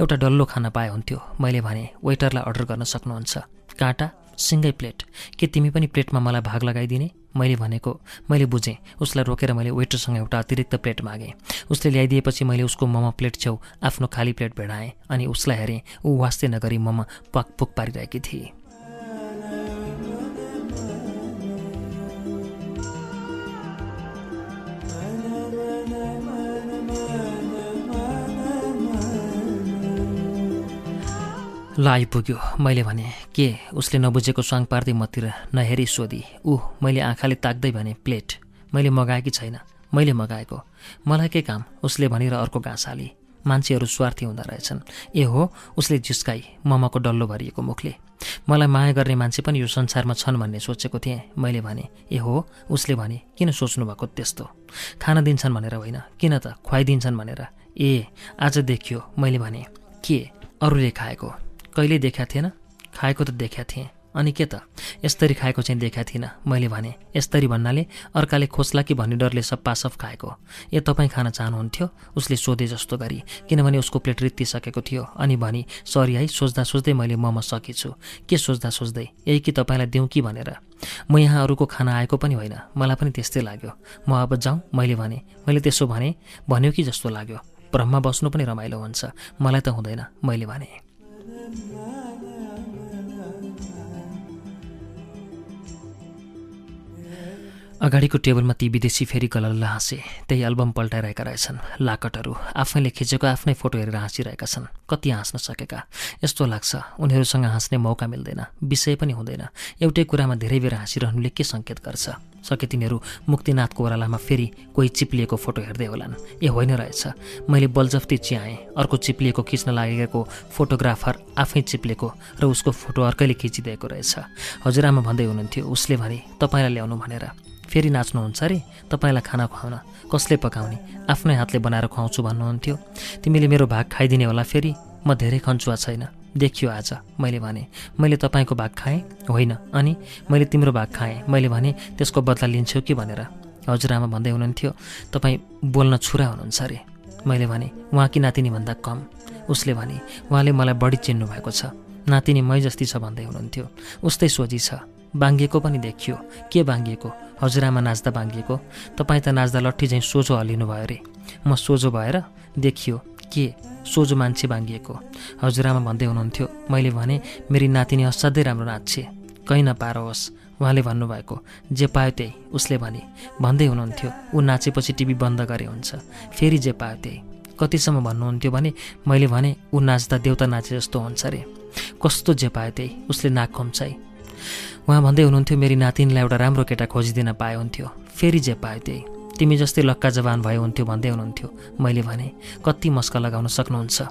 एउटा डल्लो खाना पाए हुन्थ्यो। मैले भने वेटरलाई अर्डर गर्न सक्नुहुन्छ। काँटा सिङ्गै प्लेट। के तिमी पनि प्लेटमा मलाई भाग लगाइदिने? मैले भनेको मैले बुझेँ। उसलाई रोकेर मैले वेटरसँग एउटा अतिरिक्त प्लेट मागेँ। उसले ल्याइदिएपछि मैले उसको मोमो प्लेट छेउ आफ्नो खाली प्लेट भेडाएँ अनि उसलाई हेरेँ। ऊ वास्ते नगरी मोमो पकपुक पारिरहेकी थिए। ल आइपुग्यो मैले भने के उसले नबुझेको स्वाङ पार्दै मतिर नहेरी सोधी? ऊ मैले आँखाले ताक्दै भने प्लेट। मैले मगाएकी छैन। मैले मगाएको। मलाई के काम? उसले भनेर अर्को घाँस हाली मान्छेहरू स्वार्थी हुँदो रहेछन्। ए हो उसले जिस्काई ममको डल्लो भरिएको मुखले। मलाई माया गर्ने मान्छे पनि यो संसारमा छन् भन्ने सोचेको थिएँ। मैले भने ए हो उसले भने किन सोच्नु भएको त्यस्तो? खाना दिन्छन् भनेर होइन। किन त? खुवाइदिन्छन् भनेर। ए आज देखियो। मैले भने के? अरूले खाएको? कहिले देखा थिएन? खाएको त देखा थिएँ। अनि के त? यस्तरी खाएको चाहिँ देखा थिइनँ मैले भने। यस्तरी भन्नाले अर्काले खोस्ला कि भन्ने डरले सप्पासप खाएको। ए तपाईँ खान चाहनुहुन्थ्यो? उसले सोधे जस्तो गरी। किनभने उसको प्लेट रित्तिसकेको थियो। अनि भनी सरी है सोच्दा सोच्दै मैले मम सकेछु। के सोच्दा सोच्दै यही कि तपाईँलाई दिउँ कि भनेर? म यहाँ अरूको खाना आएको पनि होइन। मलाई पनि त्यस्तै लाग्यो। म अब जाउँ मैले भने। मैले त्यसो भने भन्यो कि जस्तो लाग्यो। ब्रह्मा बस्नु पनि रमाइलो हुन्छ। मलाई त हुँदैन मैले भने। and love. अगाडिको टेबलमा ती विदेशी फेरि गलल्ल हाँसे त्यही एल्बम पल्टाइरहेका रहेछन्। लाकटहरू आफैले खिचेको आफ्नै फोटो हेरेर हाँसिरहेका छन्। कति हाँस्न सकेका? यस्तो लाग्छ उनीहरूसँग हाँस्ने मौका मिल्दैन विषय पनि हुँदैन। एउटै कुरामा धेरै बेर हाँसिरहनुले के सङ्केत गर्छ? सके तिनीहरू मुक्तिनाथको ओह्रालामा फेरि कोही चिप्लिएको फोटो हेर्दै होलान्। ए होइन रहेछ। मैले बलजफ्ती चियाएँ अर्को चिप्लिएको खिच्न लागेको फोटोग्राफर आफै चिप्लेको र उसको फोटो अर्कैले खिचिदिएको रहेछ। हजुरआमा भन्दै हुनुहुन्थ्यो उसले भने तपाईँलाई ल्याउनु भनेर। फेरि नाच्नुहुन्छ अरे? तपाईँलाई खाना खुवाउन। कसले पकाउने? आफ्नै हातले बनाएर खुवाउँछु भन्नुहुन्थ्यो। तिमीले मेरो भाग खाइदिने होला फेरि। म धेरै खन्चुवा छैन। देखियो आज। मैले भने मैले तपाईँको भाग खाएँ? होइन। अनि? मैले तिम्रो भाग खाएँ? मैले भने त्यसको बदला लिन्छु कि भनेर? हजुरआमा भन्दै हुनुहुन्थ्यो। तपाईँ बोल्न छुरा हुनुहुन्छ अरे? मैले भने उहाँकी नातिनीभन्दा कम? उसले भने उहाँले मलाई बढी चिन्नु भएको छ। नातिनी मै जस्ती छ भन्दै हुनुहुन्थ्यो। उस्तै सोझी छ। बाङ्गिएको पनि देखियो। के बाङ्गिएको हजुरआमा नाच्दा बाङ्गिएको तपाईँ त नाच्दा लट्ठी झैँ सोझो हल्लिनु भयो अरे। म सोझो भएर देखियो के सोझो मान्छे बाङ्गिएको हजुरआमा भन्दै हुनुहुन्थ्यो मैले भने मेरी नातिनी असाध्यै राम्रो नाच्छे कहीँ नपारोस्। उहाँले भन्नुभएको जे पायो त्यही। उसले भने भन्दै हुनुहुन्थ्यो ऊ नाचेपछि टिभी बन्द गरे हुन्छ। फेरि जे पायो त्यही। कतिसम्म भन्नुहुन्थ्यो भने मैले भने ऊ नाच्दा देउता नाचे जस्तो हुन्छ अरे। कस्तो जे पायो त्यही? उसले नाक खुम्चाइ उहाँ भन्दै हुनुहुन्थ्यो मेरी नातिनीलाई एउटा राम्रो केटा खोजिदिन पाए हुन्थ्यो। फेरि जे पायो त्यही। तिमी जस्तै लक्का जवान भए हुन्थ्यो भन्दै हुनुहुन्थ्यो। मैले भने कति मस्का लगाउन सक्नुहुन्छ?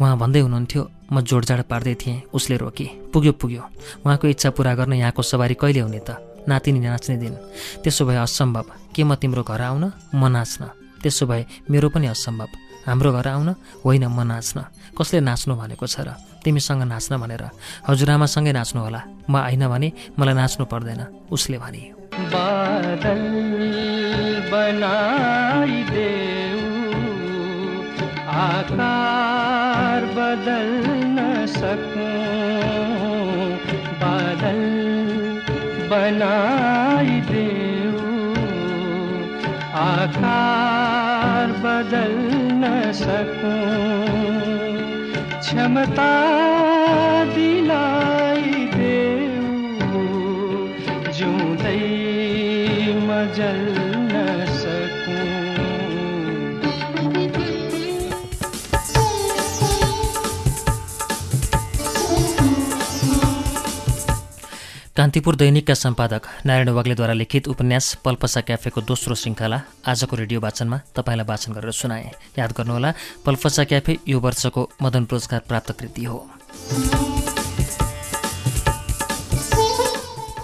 उहाँ भन्दै हुनुहुन्थ्यो म जोडजाड पार्दै थिएँ उसले रोके। पुग्यो पुग्यो। उहाँको इच्छा पुरा गर्न यहाँको सवारी कहिले हुने त? नातिनी नाच्ने दिन। त्यसो भए असम्भव। के म तिम्रो घर आउन? म नाच्न। त्यसो भए मेरो पनि असम्भव। हाम्रो घर आउन होइन म नाच्न। कसले नाच्नु भनेको छ र? तिमीसँग नाच्न भनेर। हजुरआमासँगै नाच्नु होला। म आइन भने मलाई नाच्नु पर्दैन उसले भने आकार बादल बनाइदेऊ आकार बदल सकूं। क्षमता दिलाई देऊ। जिउँदै मजल कान्तिपुर दैनिकका सम्पादक नारायण वाग्लेद्वारा लिखित उपन्यास पल्पसा क्याफेको दोस्रो श्रृङ्खला आजको रेडियो वाचनमा तपाईँलाई वाचन गरेर सुनाए। याद गर्नुहोला पल्पसा क्याफे यो वर्षको मदन पुरस्कार प्राप्त कृति हो।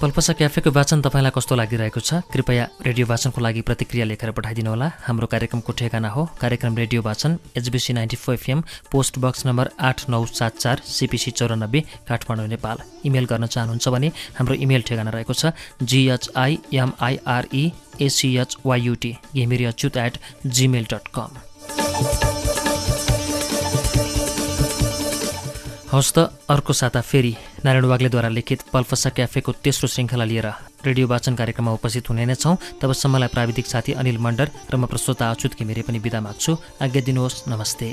पल्पसा क्याफेको वाचन तपाईँलाई कस्तो लागिरहेको छ? कृपया रेडियो वाचनको लागि प्रतिक्रिया लेखेर पठाइदिनुहोला हाम्रो कार्यक्रमको ठेगाना हो। कार्यक्रम रेडियो वाचन HBC ninety four FM post box number आठ नौ सात चार सिपिसी चौरानब्बे काठमाडौँ नेपाल। इमेल गर्न चाहनुहुन्छ भने हाम्रो इमेल ठेगाना रहेको छ जिएचआइएमआइआरई एसिएचवाइयुटी Ghimire Achyut at Gmail dot कम हवस् त अर्को साता फेरि नारायण वाग्लेद्वारा लिखित पल्फसा क्याफेको तेस्रो श्रृङ्खला लिएर रेडियो वाचन कार्यक्रममा उपस्थित हुने नै छौँ। तबसम्मलाई प्राविधिक साथी अनिल मण्डर र म प्रस्तोता अच्युत घिमिरे पनि बिदा माग्छु। आज्ञा दिनुहोस्। नमस्ते।